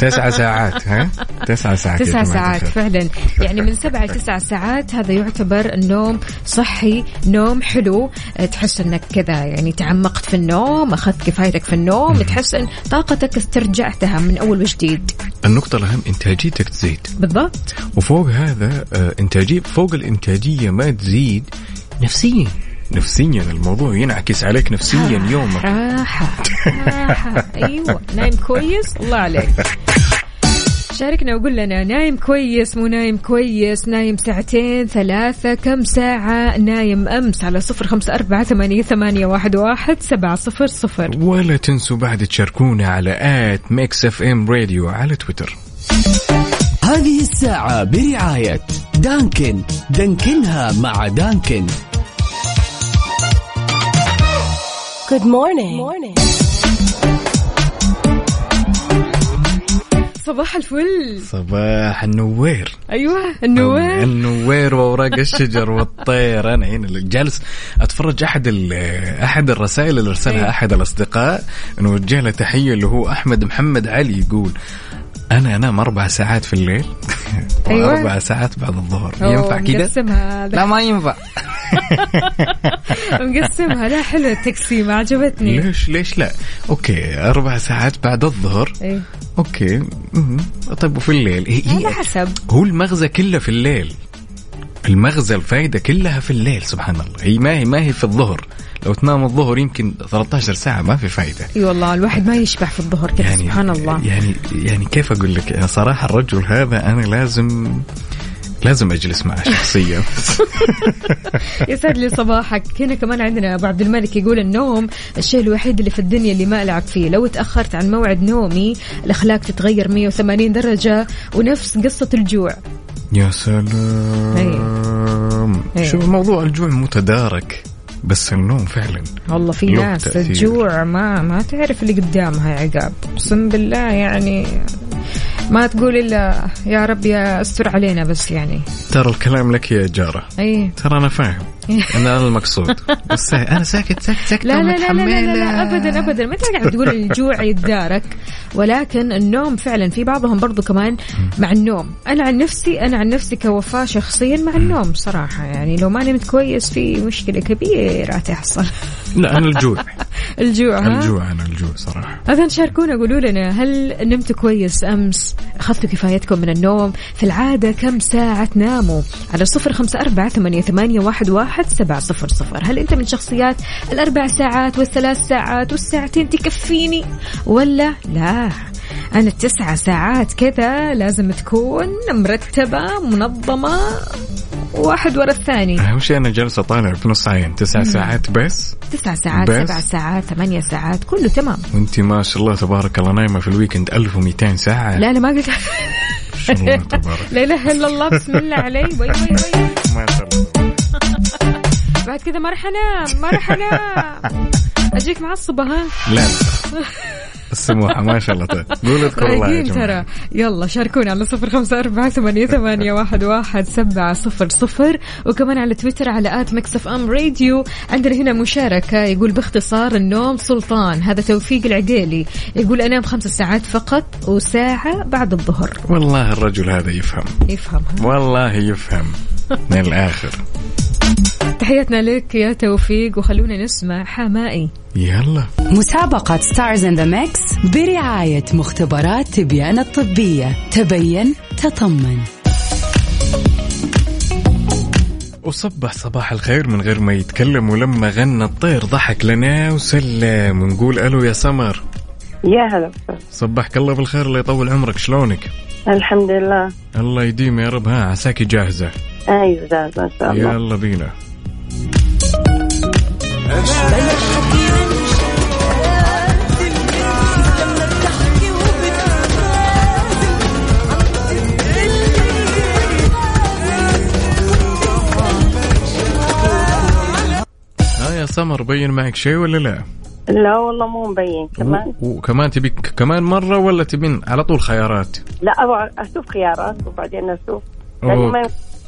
تسع ساعات ها؟ تسع ساعات تسع ساعات. فعلا. يعني من سبعة لتسع ساعات هذا يعتبر النوم صحي نوم حلو. أه، تحس إنك كذا يعني تعمقت في النوم أخذت كفايتك في النوم تحس إن طاقتك استرجعتها من أول وجديد. النقطة الأهم إنتاجيتك تزيد. بالضبط. وفوق هذا آه، إنتاجية فوق الإنتاجية ما تزيد نفسيا. نفسيا الموضوع ينعكس عليك نفسيا يومك راحة راحة. [LAUGHS] أيوه نايم كويس؟ الله عليك. شاركنا وقول لنا نايم كويس مو نايم كويس؟ نايم ساعتين ثلاثة كم ساعة؟ نايم أمس على صفر خمسة أربعة ثمانية, ثمانية واحد, واحد سبعة صفر صفر. ولا تنسوا بعد تشاركونا على at Mix FM Radio على تويتر. هذه الساعة برعاية Dunkin. Dunkin ها مع Dunkin. Good morning. صباح الفل. صباح النوير. أيوه النوير. النوير وأوراق الشجر والطير. أنا هنا جالس أتفرج أحد ال- أحد الرسائل اللي أرسلها إيه. أحد الأصدقاء. نوجه له تحية اللي هو أحمد محمد علي يقول أنا أنام أربع ساعات في الليل. [LAUGHS] أيوة. واربع ساعات بعد الظهر. ينفع كذا؟ لا ما ينفع. [LAUGHS] مقسمها. لا حلوة التقسيمه عجبتني. ليش ليش لا؟ أوكي أربع ساعات بعد الظهر. إيه. أوكي. طيب وفي الليل؟ هي على هي حسب. هو المغزى كله في الليل. المغزى الفائدة كلها في الليل سبحان الله. هي ما هي ما هي في الظهر. لو تنام الظهر يمكن 13 ساعة ما في فائدة إي والله الواحد ما يشبع في الظهر كذا يعني سبحان الله. يعني يعني كيف أقول لك؟ صراحة الرجل هذا أنا لازم لازم أجلس معه شخصيا. [LAUGHS] يسعد لي صباحك. هنا كمان عندنا أبو عبد الملك يقول النوم الشيء الوحيد اللي في الدنيا اللي ما ألعب فيه. لو تأخرت عن موعد نومي الأخلاق تتغير 180 درجة ونفس قصة الجوع. يا سلام. إيه. شوف موضوع الجوع متدارك بس النوم فعلا والله في ناس تأثير. الجوع ما ما تعرف اللي قدامها يا عقاب. أقسم بالله يعني ما تقول إلا يا رب يا أستر علينا بس يعني. ترى الكلام لك يا جارة. اي ترى أنا فاهم. [LAUGHS] أنا المقصود. بس أنا ساكت ساكت ساكت لا لا لا لا, لا, لا, لا ابدا ابدا. ما تقعد تقول الجوع يتدارك. ولكن النوم فعلا في بعضهم برضو كمان مع النوم. أنا عن نفسي أنا عن نفسي كوفاء شخصيا مع النوم صراحة. يعني لو ما نمت كويس في مشكلة كبيرة تحصل. لا أنا الجوع. [LAUGHS] الجوع ها؟ الجوع أنا الجوع صراحة. إذا شاركونا قولوا لنا هل نمتوا كويس أمس؟ أخذتوا كفايتكم من النوم؟ في العادة كم ساعة تناموا؟ على صفر خمسة أربعة ثمانية, ثمانية واحد, واحد سبعة صفر صفر. هل أنت من شخصيات الأربع ساعات والثلاث ساعات والساعتين تكفيني؟ ولا لا؟ أنا التسعة ساعات كذا لازم تكون مرتبة منظمة. واحد ورا الثاني. أهم شيء أنا جالس أطالع في نص عين. تسع ساعات بس؟ تسع ساعات بس؟ سبع ساعات ثمانية ساعات كله تمام. وانت ما شاء الله تبارك الله نايمة في ال weekend 1200 ساعة. لا لا ما قلت. لا إله إلا الله بسم الله علي وي وي وي. ما شاء الله. بعد كذا ما راح أنام ما راح أنام. أجيك معصبه ها؟ لا السموحه ما شاء الله. طيب. قول اذكر الله يا جماعة. ترى. يلا شاركونا على صفر خمسة أربعة ثمانية, ثمانية واحد, واحد سبعة صفر صفر. وكمان على تويتر على at Mix FM Radio. عندنا هنا مشاركة يقول باختصار النوم سلطان. هذا توفيق العقيلي. يقول أنام خمس ساعات فقط وساعة بعد الظهر. والله الرجل هذا يفهم. يفهم؟ والله يفهم. من الآخر. تحياتنا لك يا توفيق وخلونا نسمع حماقي. يلا. مسابقة Stars in the Mix برعاية مختبرات تبيان الطبية. تبين تطمن. وصبح صباح الخير من غير ما يتكلم ولما غنى الطير ضحك لنا وسلم ونقول ألو يا سمر. يا هلا صبحك الله بالخير الله يطول عمرك شلونك؟ الحمد لله. الله يديم يا رب ها عساكي جاهزة؟ أيوه جاهز ما شاء الله. يلا بينا. يا سمر بين معك شيء ولا لا؟ لا والله مو مبين كمان وكمان تبي كمان مرة ولا تبين على طول خيارات؟ لا أشوف خيارات وبعدين أشوف لأنه ما.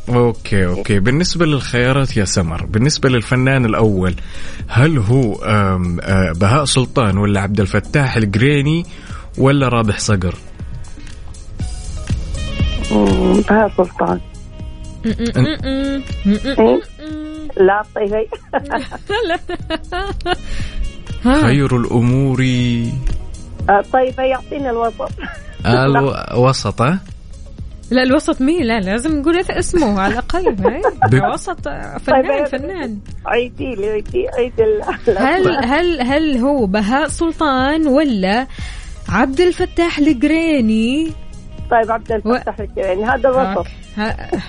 أوكي أوكي. بالنسبة للخيارات يا سمر بالنسبة للفنان الأول هل هو آم، آه، بهاء سلطان ولا عبد الفتاح الجريني ولا رابح صقر؟ بهاء سلطان. إيه؟ لا طيب [LAUGHS] خير الأمور. آه، طيب يعطينا الوسط. الوسط؟ لا الوسط مين لا لازم نقول اسمه على الأقل [LAUGHS] إيه؟ وسط فنان فنان. عيدي لي عيدي عيد ال- [LAUGHS] هل هل هل هو بهاء سلطان ولا عبد الفتاح القريني طيب عبد الفتاح الكريمي هذا الوسط ها- [LAUGHS]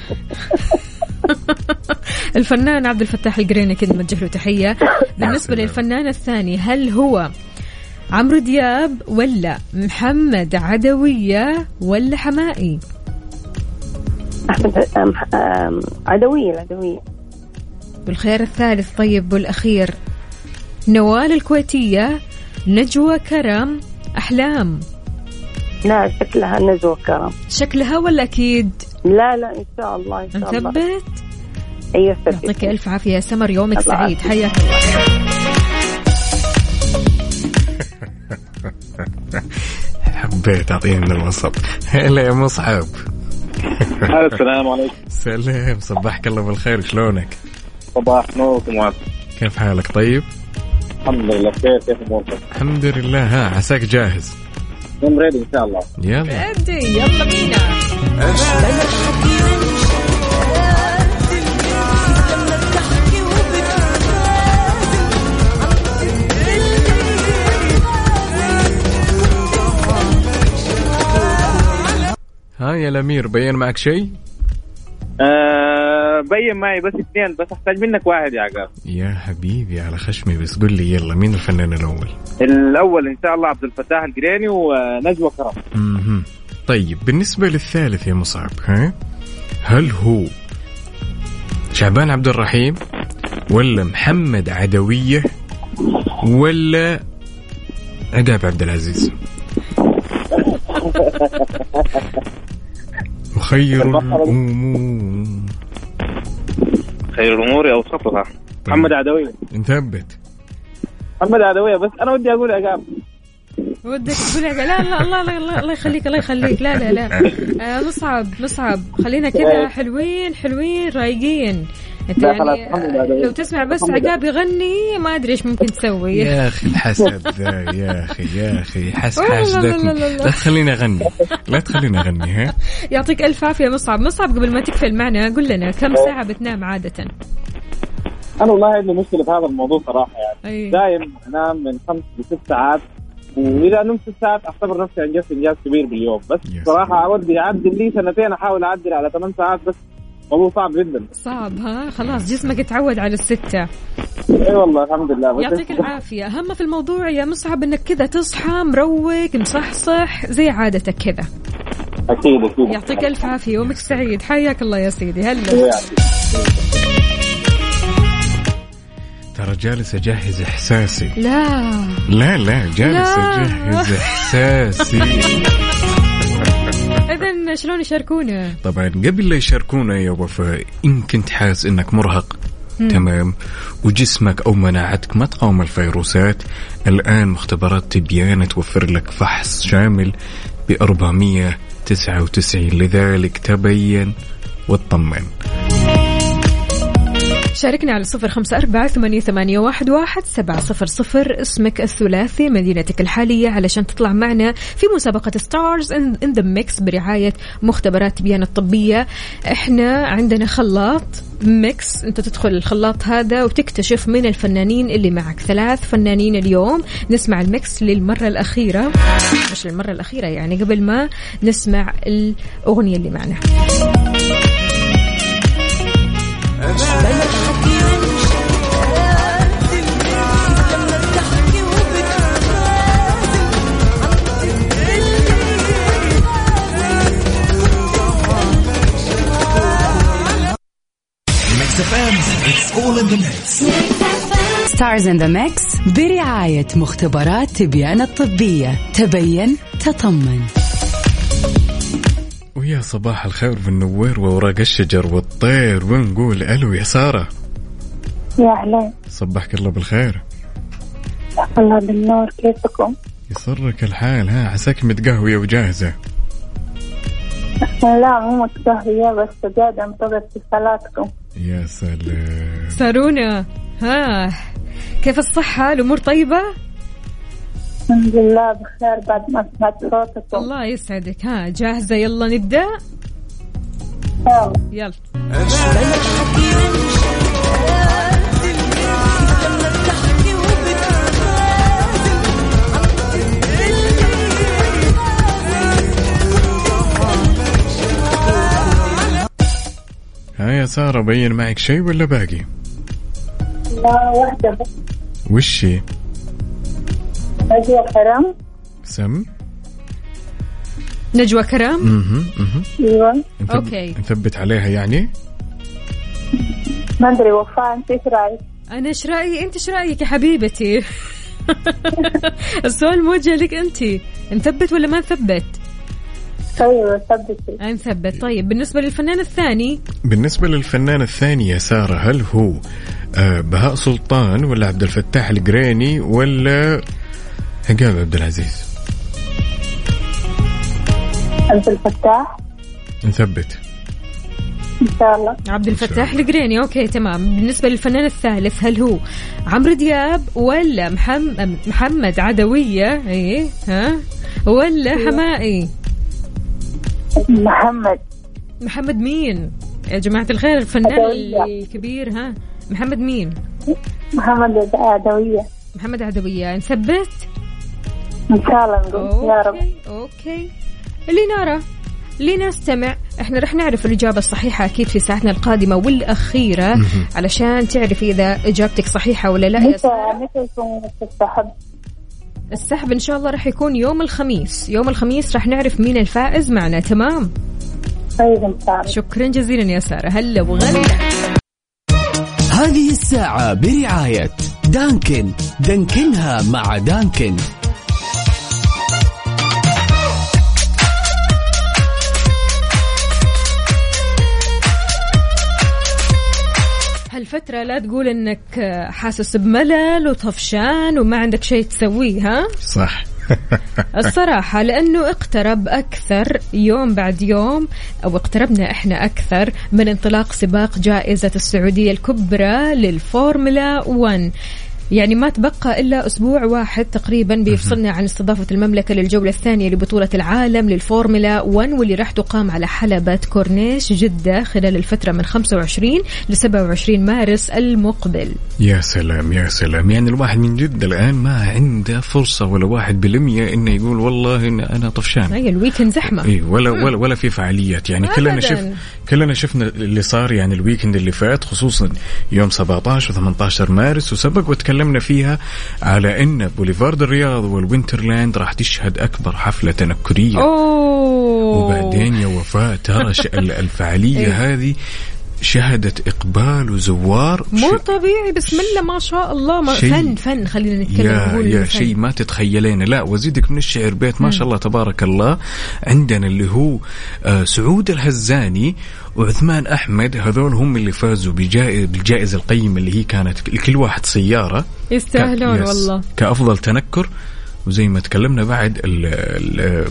الفنان عبد الفتاح القريني كنت نوجه له تحية. [COUGHS] بالنسبة للفنان الثاني هل هو عمرو دياب ولا محمد عدوية ولا حمائي أم، عدوية العدوية. والخيار الثالث طيب والأخير. نوال الكويتية نجوى كرم أحلام. لا شكلها نجوى كرم. شكلها ولا أكيد؟ لا لا إن شاء الله إن شاء الله. نثبت أيوة ثبت يعطيك ألف عافية يا سمر يومك سعيد. حياك الله. حبيت أعطيني الوسط. هلا يا مصعب [LAUGHS] السلام عليكم. سلام صباحك الله بالخير شلونك؟ صباح نور كيف حالك؟ طيب؟ الحمد لله بخير كيف أموركم؟ الحمد لله ها عساك جاهز؟ يوم ريدي إن شاء الله. يلا. ابدي يلا بينا. يا الأمير بين معك شيء؟ آه بين معي بس اثنين بس أحتاج منك واحد يا عقاب. يا حبيبي على خشمي بس قل لي يلا مين الفنان الأول؟ الأول إن شاء الله عبد الفتاح القريني ونجوى كرم. مهم. طيب بالنسبة للثالث يا مصعب ها؟ هل هو شعبان عبد الرحيم ولا محمد عدوية ولا عقاب عبد العزيز؟ [LAUGHS] وخير الأمور. خير الأمور اوسطها محمد عدوية. نثبت محمد عدوية بس أنا ودي أقول عقاب ودك تقول لا لا الله لا الله الله يخليك الله يخليك. لا لا لا. [LAUGHS] آه مصعب مصعب. خلينا كذا حلوين حلوين رايقين. انت يعني. لو تسمع بس. عقاب يغني ما أدري إيش ممكن تسوي يا أخي الحسد ذا يا أخي يا أخي حس لا لا لا حاسدتني لا لا. لا تخليني اغني لا تخليني اغني ها يعطيك ألف عافية مصعب مصعب قبل ما تقفل معنا قل لنا كم ساعة بتنام عادة أنا والله عندي مشكلة في هذا الموضوع صراحة يعني أي. دايم أنام من خمس لست ساعات وإذا نمت ست ساعات أعتبر نفسي أنجزت إنجاز كبير باليوم بس صراحة ودي أعدل لي سنتين أحاول أعدل على ثمان ساعات بس موضوع صعب جدا. صعب ها؟ خلاص جسمك اتعود على الستة. اي والله الحمد لله. يعطيك العافية. أهم في الموضوع يا مصعب أنك كذا تصحى مروق مصحصح زي عادتك كذا. أكيد أكيد. يعطيك ألف عافية. يومك سعيد. حياك الله يا سيدي. هلا. ترى جالس أجهز إحساسي. لا. لا لا جالس لا. أجهز إحساسي. [LAUGHS] شلون يشاركونا؟ طبعا قبل لا يشاركونا يا وفاء إن كنت حاس إنك مرهق. مم. تمام. وجسمك أو مناعتك ما تقاوم الفيروسات. الآن مختبرات تبيان توفر لك فحص شامل ب 499 لذلك تبين واطمن شاركنا على صفر خمسة أربعة ثمانية, واحد سبعة صفر صفر. اسمك الثلاثي مدينتك الحالية علشان تطلع معنا في مسابقة Stars in the Mix برعاية مختبرات تبيان الطبية إحنا عندنا خلاط mix. أنت تدخل الخلاط هذا وتكتشف من الفنانين اللي معك. ثلاث فنانين اليوم نسمع الميكس للمرة الأخيرة. مش للمرة الأخيرة يعني قبل ما نسمع الأغنية اللي معنا. All in the mix. Stars in the Mix برعاية مختبرات تبيان الطبية. تبين تطمن. ويا صباح الخير بالنوير وأوراق الشجر والطير. ونقول ألو يا سارة؟ يا أهلا صبحك الله بالخير. الله بالنور. كيفكم؟ يسرك الحال. ها عساك متقهوية وجاهزة. لا مو متقهوية بس قاعدة انتظر اتصالاتكم. يا سلام. سارونا ها كيف الصحة؟ الأمور طيبة؟ الحمد لله بخير بعد ما سمعت صوتكم. الله يسعدك. ها جاهزة؟ يلا نبدأ؟ يلا. ها سارة بين معك شيء ولا باقي؟ لا واحدة بس. وشي نجوى كرم سم. نجوى كرام؟ مهم. مهم. أيوه. نثبت- أوكي. نثبت عليها يعني؟ ما أدري وفاء أنت إيش رأيك؟ أنا إيش رأيي؟ أنت إيش رأيك يا حبيبتي؟ [LAUGHS] السؤال موجه لك أنت. نثبت ولا ما نثبت؟ أيوه ثبتي. نثبت طيب بالنسبة للفنان الثاني؟ بالنسبة للفنان الثاني يا سارة هل هو آه، بهاء سلطان ولا عبد الفتاح القريني ولا عقاب عبد العزيز؟ عبد الفتاح. نثبت. إن شاء الله. عبد الفتاح القريني أوكي تمام. بالنسبة للفنان الثالث هل هو عمرو دياب ولا محمد محمد عدوية؟ إيه ها؟ ولا حماقي محمد. محمد مين؟ يا جماعة الخير الفنان عدوية. الكبير ها؟ محمد مين؟ محمد عدوية محمد عدويه نثبت إن شاء الله نقول يا رب. أوكي. أوكي لينارا لنستمع إحنا رح نعرف الإجابة الصحيحة أكيد في ساعتنا القادمة والأخيرة. علشان تعرفي إذا إجابتك صحيحة ولا لا يا متى. متى يكون؟ السحب إن شاء الله رح يكون يوم الخميس. يوم الخميس رح نعرف مين الفائز معنا. تمام؟ طيب إن شكرا جزيلا يا سارة. هلا وغلا. هذه الساعة برعاية دانكن. دانكنها مع دانكن. هالفترة لا تقول إنك حاسس بملل وطفشان وما عندك شيء تسويه ها؟ صح. [LAUGHS] الصراحة لأنه اقترب أكثر يوم بعد يوم أو اقتربنا إحنا أكثر من انطلاق سباق جائزة السعودية الكبرى للفورمولا 1 يعني ما تبقى إلا أسبوع واحد تقريبا بيفصلنا عن استضافة المملكة للجولة الثانية لبطولة العالم للفورمولا 1 واللي راح تقام على حلبة كورنيش جدة خلال الفترة من 25 ل 27 مارس المقبل. يا سلام يا سلام. يعني الواحد من جد الآن ما عنده فرصة ولا واحد بالمية إنه يقول والله إن أنا طفشان. هي ال weekend زحمة. اي ولا ولا ولا في فعاليات. يعني كلنا. شف كلنا شفنا اللي صار يعني ال weekend اللي فات خصوصا يوم 17 و18 مارس وسبق وتكلمنا فيها على إن بوليفارد الرياض والوينترلاند راح تشهد أكبر حفلة تنكرية أوه وبعدين يا وفاء ترى الفعالية إيه. هذه شهدت إقبال وزوار. مو شيء- طبيعي بسم الله ما شاء الله ما شيء- فن فن خلينا نتكلم يا يا. شيء ما تتخيلين. لا وزيدك من الشعر بيت ما شاء الله تبارك الله. عندنا اللي هو آه، سعود الهزاني وعثمان أحمد. هذول هم اللي فازوا بجائزة بالجائزه القيمة اللي هي كانت لكل واحد سيارة. يستاهلون يس. والله. كأفضل تنكر. وزي ما تكلمنا بعد ال ال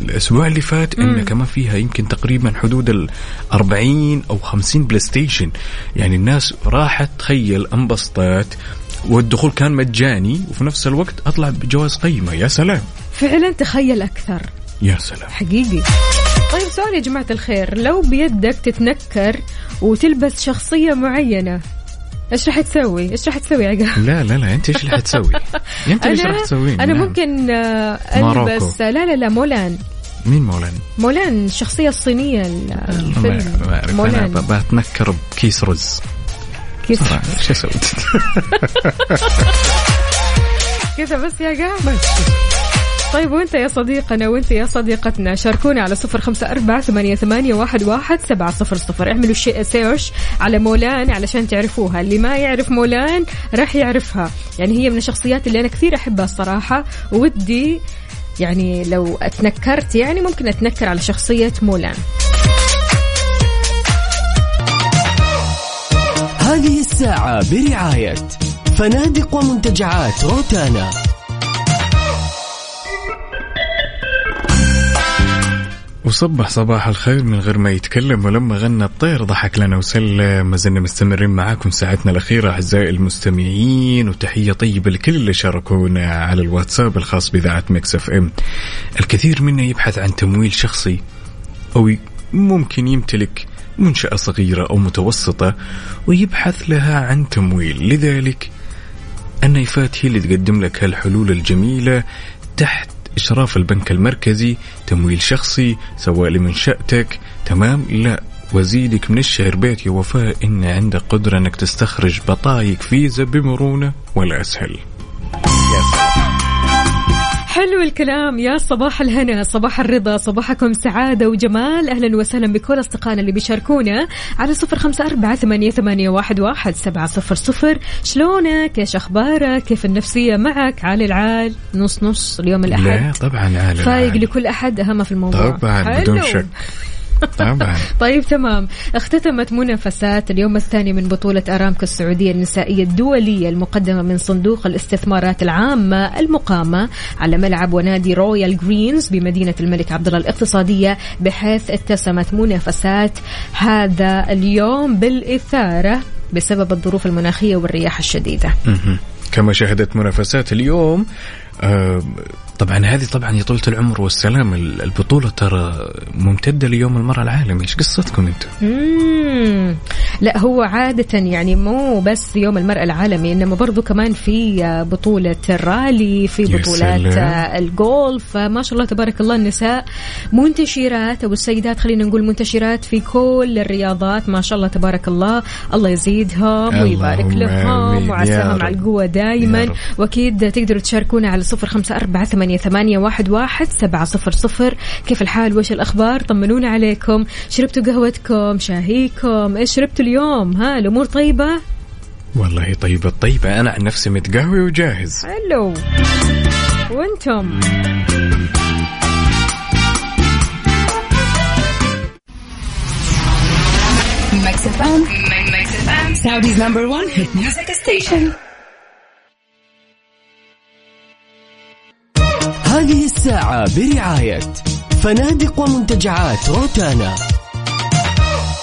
الأسبوع اللي فات انه كمان فيها يمكن تقريبا حدود ال 40 أو 50 بلاي ستيشن يعني الناس راحت تخيل انبسطت والدخول كان مجاني وفي نفس الوقت أطلع بجوائز قيمة. يا سلام. فعلا تخيل أكثر. يا سلام. حقيقي. طيب سؤال يا جماعة الخير لو بيدك تتنكر وتلبس شخصية معينة إيش راح تسوي؟ إيش راح تسوي عقاب؟ لا لا لا أنت إيش اللي حتسوي؟ [LAUGHS] أنت إيش راح تسوين؟ أنا نعم. ممكن آه،. البس لا لا لا مولان مين مولانا؟ مولان الشخصية الصينية الفيلم مولان بتنكر بكيس رز كيف صراحة، إيش أسوي؟ كذا بس يا قاعد طيب وانت يا صديقنا وانت يا صديقتنا شاركونا على صفر خمسة أربعة ثمانية, ثمانية واحد, واحد سبعة صفر صفر. اعملوا سيرش على مولان علشان تعرفوها. اللي ما يعرف مولان راح يعرفها. يعني هي من الشخصيات اللي أنا كثير أحبها الصراحة. ودي يعني لو أتنكرت يعني ممكن أتنكر على شخصية مولان. هذه الساعة برعاية فنادق ومنتجعات روتانا. وصبح صباح الخير من غير ما يتكلم ولما غنى الطير ضحك لنا وسلم. ما زلنا مستمرين معاكم ساعتنا الأخيرة أعزائي المستمعين وتحية طيبة لكل اللي شاركونا على الواتساب الخاص بإذاعة ميكس إف إم. الكثير منا يبحث عن تمويل شخصي أو ممكن يمتلك منشأة صغيرة أو متوسطة ويبحث لها عن تمويل. لذلك النايفات هي اللي تقدم لك هالحلول الجميلة تحت إشراف البنك المركزي تمويل شخصي سواء لمنشأتك تمام؟ لا. وزيدك من الشعر بيت يا وفاء. إن عندك قدرة أنك تستخرج بطايق فيزا بمرونة ولا أسهل حلو الكلام. يا صباح الهنا صباح الرضا صباحكم سعادة وجمال. أهلا وسهلا بكل أصدقائنا اللي بيشاركونا على صفر خمسة أربعة ثمانية, ثمانية واحد, واحد سبعة صفر صفر. شلونك؟ إيش أخبارك؟ كيف النفسية معك؟ عالي العال. نص نص اليوم الأحد. لا طبعا عالي فايق. لكل أحد أهم في الموضوع. طبعا حلو. بدون شك. طبعا [LAUGHS] طيب تمام. اختتمت منافسات اليوم الثاني من بطولة أرامكو السعودية النسائية الدولية المقدمة من صندوق الاستثمارات العامة المقامة على ملعب ونادي رويال جرينز بمدينة الملك عبد الله الاقتصادية بحيث اتسمت منافسات هذا اليوم بالإثارة بسبب الظروف المناخية والرياح الشديدة. كما شهدت منافسات اليوم آه، طبعا هذه طبعا يا طولة العمر والسلام ال- البطولة ترى ممتدة ليوم المرأة العالمي إيش قصتكم أنتم؟ لا هو عادة يعني مو بس يوم المرأة العالمي إنما برضو كمان في بطولة الرالي في بطولات الجولف. ما شاء الله تبارك الله النساء منتشرات أو السيدات خلينا نقول منتشرات في كل الرياضات. ما شاء الله تبارك الله الله يزيدهم ويبارك لهم وعساهم. على القوة رب. وأكيد تقدروا تشاركونا على صفر خمسة أربعة ثمانية, ثمانية واحد, واحد سبعة صفر صفر. كيف الحال؟ وش الأخبار؟ طمنونا عليكم. شربتوا قهوتكم؟ شاهيكم؟ إيش شربتوا اليوم ها الأمور طيبة والله طيبة طيبة أنا عن نفسي متقهوي وجاهز حلو وأنتم Mix FM. Mix FM. Saudi's number one hit music station. هذه الساعة برعاية فنادق ومنتجعات روتانا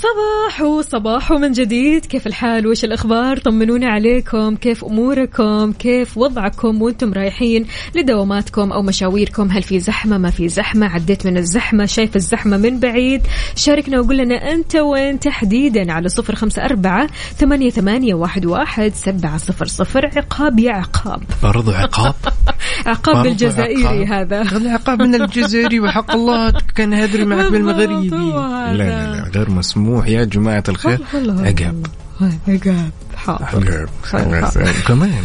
صباح وصباح من جديد. كيف الحال؟ وش الأخبار؟ طمنونا عليكم. كيف أموركم؟ كيف وضعكم وأنتم رايحين لدواماتكم أو مشاويركم؟ هل في زحمة؟ ما في زحمة؟ عديت من الزحمة؟ شايف الزحمة من بعيد؟ شاركنا وقول لنا أنت وين تحديدا على صفر خمسة أربعة ثمانية, ثمانية واحد, واحد سبعة صفر صفر. عقاب يا عقاب. برضو عقاب؟ [LAUGHS] عقاب عقاب. هذا. العقاب من الجزائري وحق الله كان هدري معك بالمغربي [LAUGHS] لا. لا لا غير مسموح يا جماعة الخير. عقاب عقاب حاضر. [LAUGHS] كمان. [LAUGHS]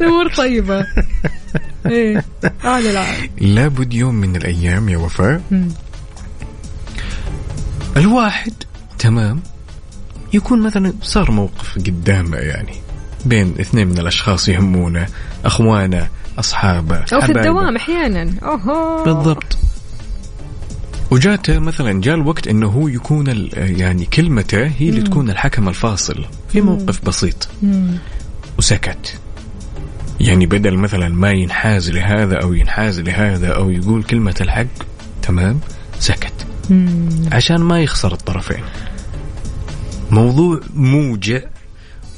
الأمور طيبة. إيه لابد يوم من الأيام يا وفاء. الواحد تمام يكون مثلا صار موقف قدامه يعني بين اثنين من الأشخاص يهمونه أخوانه أصحابه أو في. الدوام أحيانا. أوهو. بالضبط. وجاته مثلا جاء الوقت إنه هو يكون يعني كلمته هي اللي تكون الحكم الفاصل في موقف بسيط. وسكت. يعني بدل مثلا ما ينحاز لهذا أو ينحاز لهذا أو يقول كلمة الحق تمام؟ سكت. عشان ما يخسر الطرفين. موضوع موجع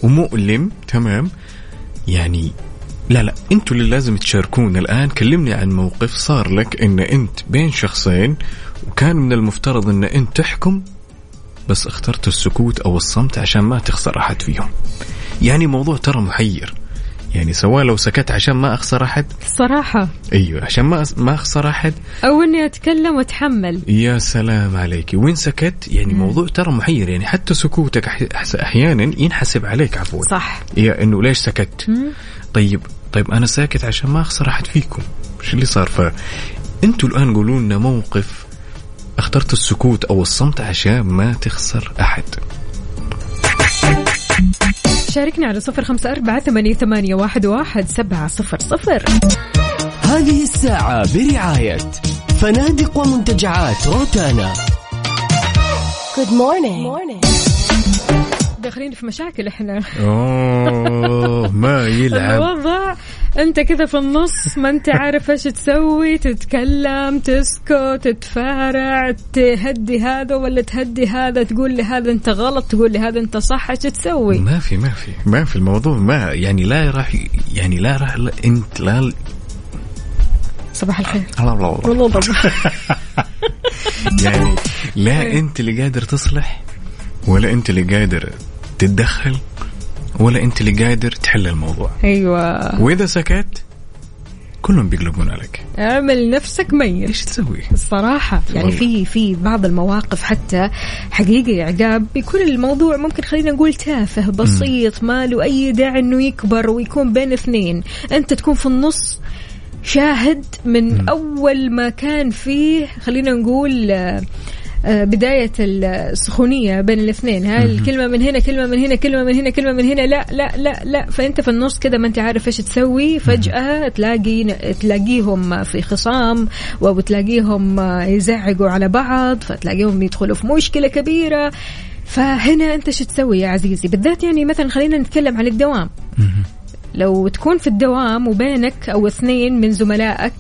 ومؤلم تمام؟ يعني لا لا أنتوا اللي لازم تشاركونا الآن كلمني عن موقف صار لك إن أنت بين شخصين وكان من المفترض إن انت تحكم بس اخترت السكوت أو الصمت عشان ما تخسر أحد فيهم. يعني موضوع ترى محير. يعني سواء لو سكت عشان ما أخسر أحد. صراحة. أيوه عشان ما ما أخسر أحد. أو إني أتكلم وأتحمل. يا سلام عليك. وين سكت يعني موضوع ترى محير. يعني حتى سكوتك أحيانا ينحسب عليك عفوا. صح. يا إنه ليش سكت؟ طيب طيب أنا ساكت عشان ما أخسر أحد فيكم. إيش اللي صار؟ ف أنتوا الآن قولوا لنا موقف اخترت السكوت أو الصمت عشان ما تخسر أحد. شاركنا على صفر خمسة أربعة ثمانية, ثمانية واحد, واحد سبعة صفر صفر. هذه الساعة برعاية فنادق ومنتجعات روتانا. Good morning. داخلين في مشاكل إحنا. أوه ما [LAUGHS] يلعب. الوضع أنت كذا في النص ما أنت عارف إيش تسوي تتكلم تسكت تتفارع تهدي هذا ولا تهدي هذا تقول لهذا أنت غلط تقول لهذا أنت صح إيش تسوي؟ ما في ما في ما في الموضوع ما يعني لا راح يعني لا راح لا أنت لا صباح الخير. الله الله الله. والله [LAUGHS] يعني لا أنت اللي قادر تصلح ولا أنت اللي قادر تتدخل ولا انت اللي قادر تحل الموضوع. أيوه. وإذا سكت كلهم بيقلبون عليك. اعمل نفسك ميت. إيش تسوي؟ الصراحة يعني. في في بعض المواقف حتى حقيقة يا عقاب بيكون الموضوع ممكن خلينا نقول تافه بسيط ما له أي داعي إنه يكبر ويكون بين اثنين. أنت تكون في النص شاهد من أول ما كان فيه خلينا نقول بداية السخونية بين الاثنين هاي الكلمة من هنا كلمة من هنا كلمة من هنا كلمة من هنا لا لا لا لا فأنت في النص كده ما أنت عارف إيش تسوي فجأة تلاقي تلاقيهم في خصام وبتلاقيهم يزعقوا على بعض فتلاقيهم يدخلوا في مشكلة كبيرة. فهنا أنت شو تسوي يا عزيزي؟ بالذات يعني مثلا خلينا نتكلم عن الدوام. لو تكون في الدوام وبينك أو اثنين من زملائك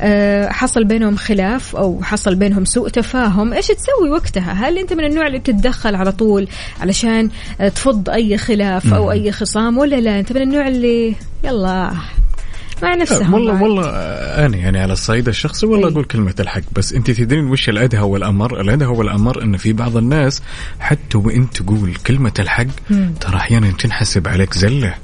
آه، حصل بينهم خلاف أو حصل بينهم سوء تفاهم إيش تسوي وقتها هل أنت من النوع اللي بتتدخل على طول علشان تفض أي خلاف أو أي خصام ولا لا أنت من النوع اللي يلا مع نفسهم والله بعد. والله آه، أنا يعني على الصعيد الشخصي والله إي. أقول كلمة الحق بس أنت تدرين وش الأدهى والأمر؟ الأدهى والأمر إن في بعض الناس حتى وانت تقول كلمة الحق. ترى أحيانا تنحسب عليك زلة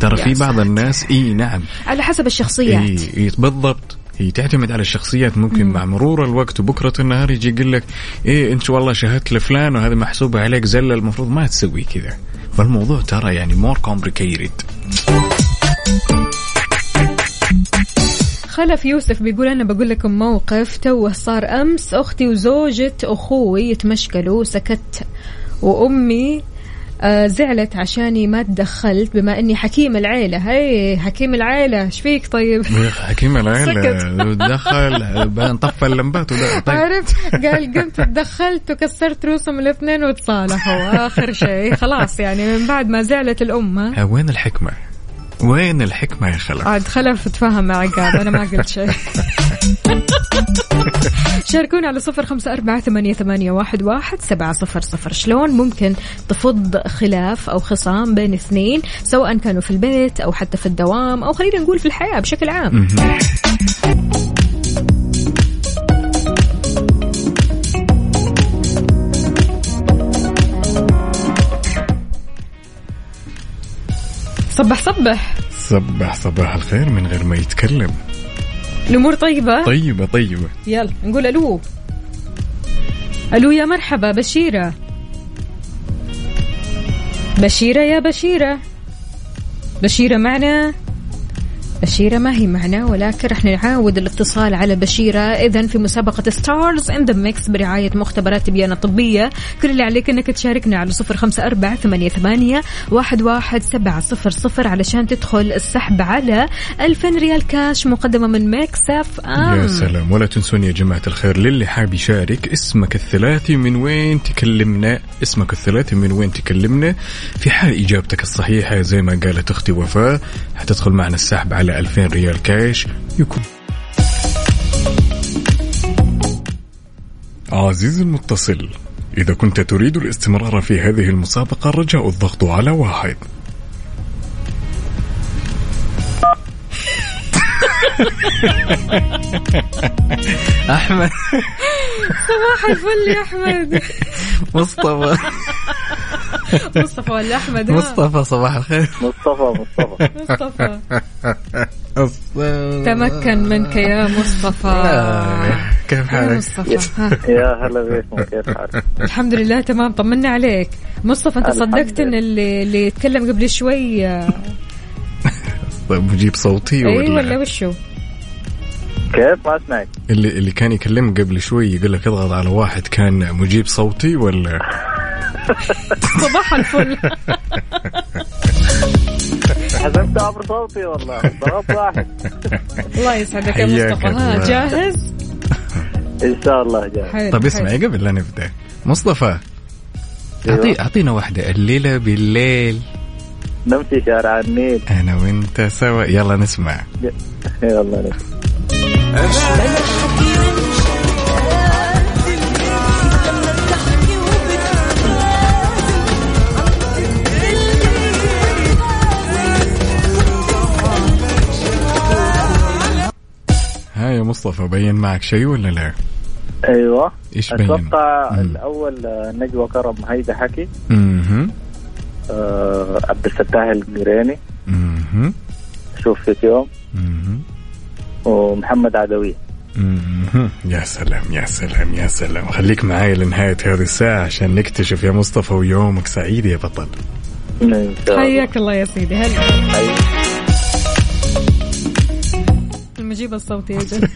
ترى في بعض ساتر. الناس إي نعم. على حسب الشخصيات. إي إي بالضبط. هي تعتمد على الشخصيات. ممكن مع مرور الوقت وبكرة النهار يجي يقول لك إيه أنت والله شهدت لفلان وهذا محسوبه عليك زله المفروض ما تسوي كذا. فالموضوع ترى يعني more complicated خلف يوسف بيقول أنا بقول لكم موقف. توه صار أمس أختي وزوجة أخوي يتمشكلوا سكت. وأمي آه زعلت عشاني ما تدخلت بما إني حكيم العيلة. هي حكيم العيلة إيش فيك طيب؟ حكيم العيلة. سكت. دخل نطفى اللمبات وده طيب. عرفت؟ قال قمت تدخلت وكسرت رؤوسهم الاثنين وتصالحوا آخر شيء خلاص يعني من بعد ما زعلت الأمة. ها، وين الحكمة؟ وين الحكمة يا خلف؟ عاد خلف تفهم مع عقاب أنا ما قلت شيء. [LAUGHS] شاركونا على صفر خمسة أربعة ثمانية, ثمانية واحد, واحد سبعة صفر صفر. شلون ممكن تفض خلاف أو خصام بين اثنين سواء كانوا في البيت أو حتى في الدوام أو خلينا نقول في الحياة بشكل عام؟ صبح صبح. صبح صباح الخير من غير ما يتكلم. الأمور طيبة؟ طيبة طيبة. يلا نقول ألو. ألو يا مرحبا بشيرة. بشيرة يا بشيرة. بشيرة معنا؟ بشيرة ما هي معنا ولكن رح نعاود الاتصال على بشيرة. إذا في مسابقة Stars in the Mix برعاية مختبرات تبيان الطبية. كل اللي عليك أنك تشاركنا على صفر خمسة أربعة ثمانية, ثمانية واحد, واحد سبعة صفر صفر علشان تدخل السحب على ألفين ريال كاش مقدمة من ميكس اف ام يا سلام. ولا تنسون يا جماعة الخير للي حاب يشارك اسمك الثلاثي من وين تكلمنا اسمك الثلاثي من وين تكلمنا في حال إجابتك الصحيحة زي ما قالت أختي وفاء حتدخل معنا السحب على 2000 ريال كاش يكون. عزيزي المتصل إذا كنت تريد الاستمرار في هذه المسابقة رجاء الضغط على واحد. [LAUGHS] أحمد. صباح الفل يا أحمد. مصطفى. [LAUGHS] مصطفى ولا أحمد؟ ها؟ مصطفى صباح الخير. مصطفى مصطفى. مصطفى. تمكن منك يا مصطفى. كيف يا حالك؟ مصطفى. يا هلا بكم كيف حالك؟ الحمد لله تمام طمنا عليك. مصطفى أنت صدقت إن اللي اللي يتكلم قبل شوي آه، طيب مجيب صوتي اي ولا, ولا وشو؟ كيف ما أسمعك؟ اللي اللي كان يكلمك قبل شوي يقول لك اضغط على واحد كان مجيب صوتي ولا؟ [LAUGHS] صباح الفل. حسبت عبر صوتي والله. الله يسعدك يا مصطفى. ها. جاهز؟ إن شاء الله طيب حلو. اسمعي قبل لا نبدأ مصطفى أيوة. أعطي أعطينا واحدة الليلة بالليل. نمشي شارع النيل. أنا وأنت سوا. يلا نسمع. يلا نمشي مصطفى بين معك شيء ولا لا؟ أيوه. إيش بين؟ أتوقع. الأول نجوى كرم هيدا حكي. أها آه عبد الفتاح القريني أها شوف في يوم. أها ومحمد عدوي. يا سلام يا سلام يا سلام. خليك معاي لنهاية هذه الساعة عشان نكتشف يا مصطفى ويومك سعيد يا بطل. إن شاء الله. حياك الله يا سيدي. هلا. المجيب الصوتي يا جد [LAUGHS]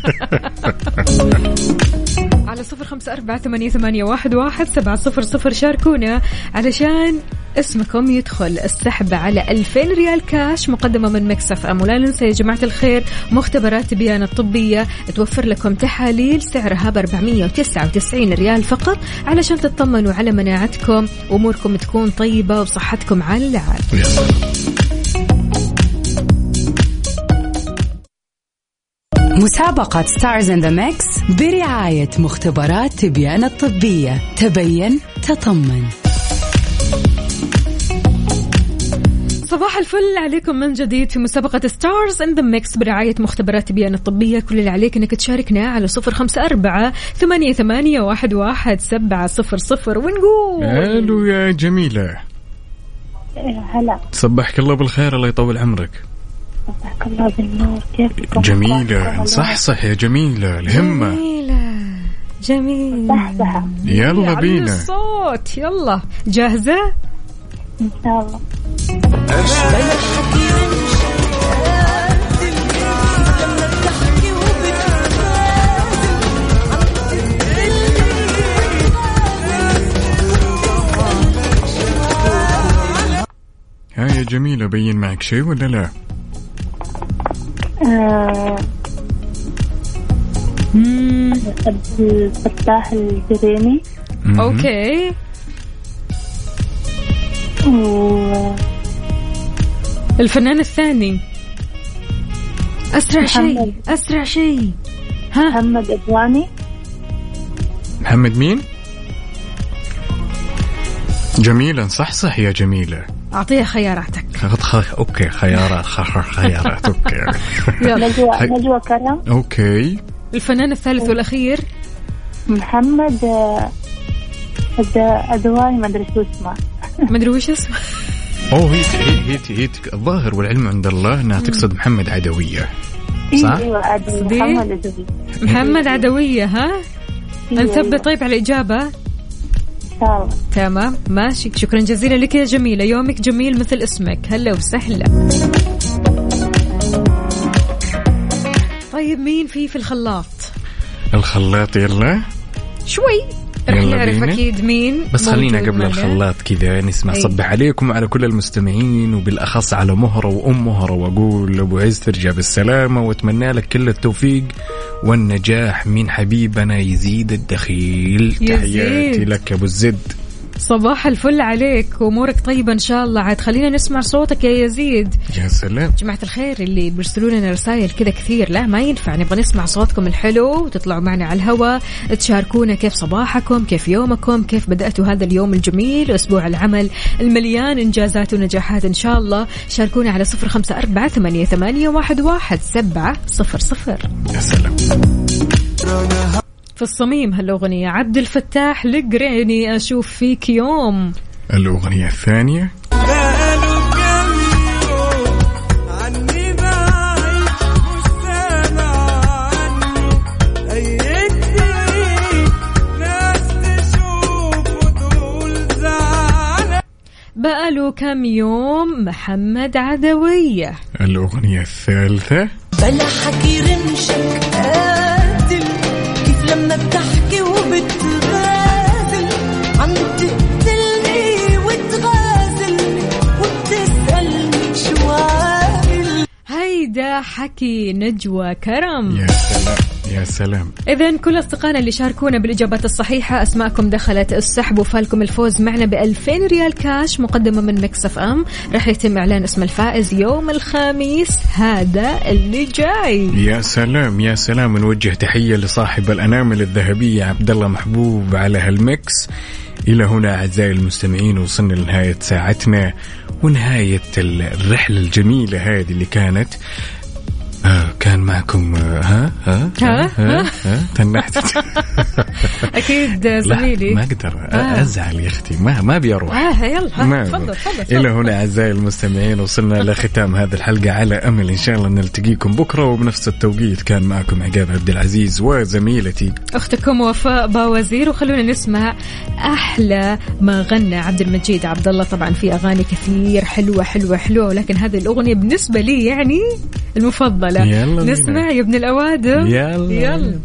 على صفر خمسة أربعة ثمانية, ثمانية واحد, واحد سبعة صفر صفر شاركونا علشان اسمكم يدخل السحب على 2000 ريال كاش مقدمة من ميكس اف ام. ولا ننسى يا جماعة الخير مختبرات تبيان الطبية توفر لكم تحاليل سعرها ب 499 ريال فقط علشان تطمنوا على مناعتكم وأموركم تكون طيبة وصحتكم على العال مسابقة Stars in the Mix برعاية مختبرات تبيان الطبية. تبين تطمن. صباح الفل عليكم من جديد في مسابقة Stars in the Mix برعاية مختبرات تبيان الطبية. كل اللي عليك إنك تشاركنا على صفر خمسة أربعة ثمانية, ثمانية واحد, واحد سبعة صفر صفر. ونقول! ألو يا جميلة. هلا. صبحك الله بالخير الله يطول عمرك. صبحك الله بالنور. كيفكم جميلة صح صح يا جميلة الهمة. جميلة. جميلة صحصحة يلا بينا. الصوت. يلا. جاهزة؟ إن شاء الله. ها يا جميلة بين معك شيء ولا لا؟ الفتاح الجريمي. أوكي. و الفنان الثاني. أسرع شيء. أسرع شيء. ها؟ محمد أدواني. محمد مين؟ جميلة صح صح يا جميلة. أعطيها خياراتك. okay خيارات خ... خ- خيارات okay. يلا [LAUGHS] نجوى كرم. أوكي. الفنان الثالث والأخير؟ محمد آه، أد- أدواني ما أدري شو اسمه. [LAUGHS] ما أدري وش اسمه. أوه هي هي هي, هي الظاهر والعلم عند الله إنها تقصد محمد عدوية. صح؟ أيوه؟ محمد أدوي محمد عدوية ها؟ أيوة، نثبت طيب على الإجابة. ان شاء الله. تمام. ماشي. شكرا جزيلا لك يا جميلة. يومك جميل مثل اسمك. هلا وسهلا. طيب مين في في الخلاط؟ الخلاط يلا. شوي. رح نعرف بينا. أكيد مين بس خلينا قبل معنا. الخلاط كذا نسمع أي. صبح عليكم وعلى كل المستمعين وبالأخص على مهرة وأم مهرة وأقول أبو عز ترجع بالسلامه وأتمنى لك كل التوفيق والنجاح من حبيبنا يزيد الدخيل يزيد. تحياتي لك يا أبو الزد صباح الفل عليك. وامورك طيبة إن شاء الله. عاد خلينا نسمع صوتك يا يزيد. يا سلام. جماعة الخير اللي بيرسلوا لنا رسائل كذا كثير. لا ما ينفع. نبغى نسمع صوتكم الحلو وتطلعوا معنا على الهواء تشاركونا كيف صباحكم كيف يومكم كيف بدأتوا هذا اليوم الجميل أسبوع العمل المليان إنجازات ونجاحات إن شاء الله. شاركونا على صفر خمسة أربعة ثمانية, ثمانية واحد, واحد سبعة صفر صفر. يا سلام. في الصميم هالأغنية. عبد الفتاح القريني أشوف فيك يوم. الأغنية الثانية. عني بعيد مستمع عني أي كتير ناس تشوف وتقول زعلان بقاله كم يوم محمد عدوية. الأغنية الثالثة. بلا حكي رمشك هيدا حكي نجوى كرم. يا سلام يا سلام. إذا كل أصدقائنا اللي شاركونا بالإجابات الصحيحة أسماءكم دخلت السحب وفالكم الفوز معنا ب 2000 ريال كاش مقدمة من مكسف أم. راح يتم إعلان اسم الفائز يوم الخميس هذا اللي جاي. يا سلام يا سلام. نوجه تحية لصاحب الأنامل الذهبية عبد الله محبوب على هالمكس إلى هنا أعزائي المستمعين وصلنا لنهاية ساعتنا. ونهاية الرحلة الجميلة هذه اللي كانت. كان كان معكم آه، ها؟ ها؟ ها؟ ها, ها؟ تنحت. [LAUGHS] أكيد زميلي. ما أقدر آه. أزعل يا أختي. ما ما ابي أروح آه يلا تفضل. تفضل إلى. هنا أعزائي المستمعين وصلنا لختام هذه الحلقة على أمل إن شاء الله نلتقيكم بكرة. وبنفس التوقيت كان معكم عقاب عبد العزيز وزميلتي. أختكم وفاء باوزير. وخلونا نسمع أحلى ما غنى عبد المجيد عبد الله. طبعا في أغاني كثير حلوة حلوة حلوة. ولكن هذه الأغنية بالنسبة لي يعني المفضلة. يلا. نسمع يا ابن الأوادم يلا. يلا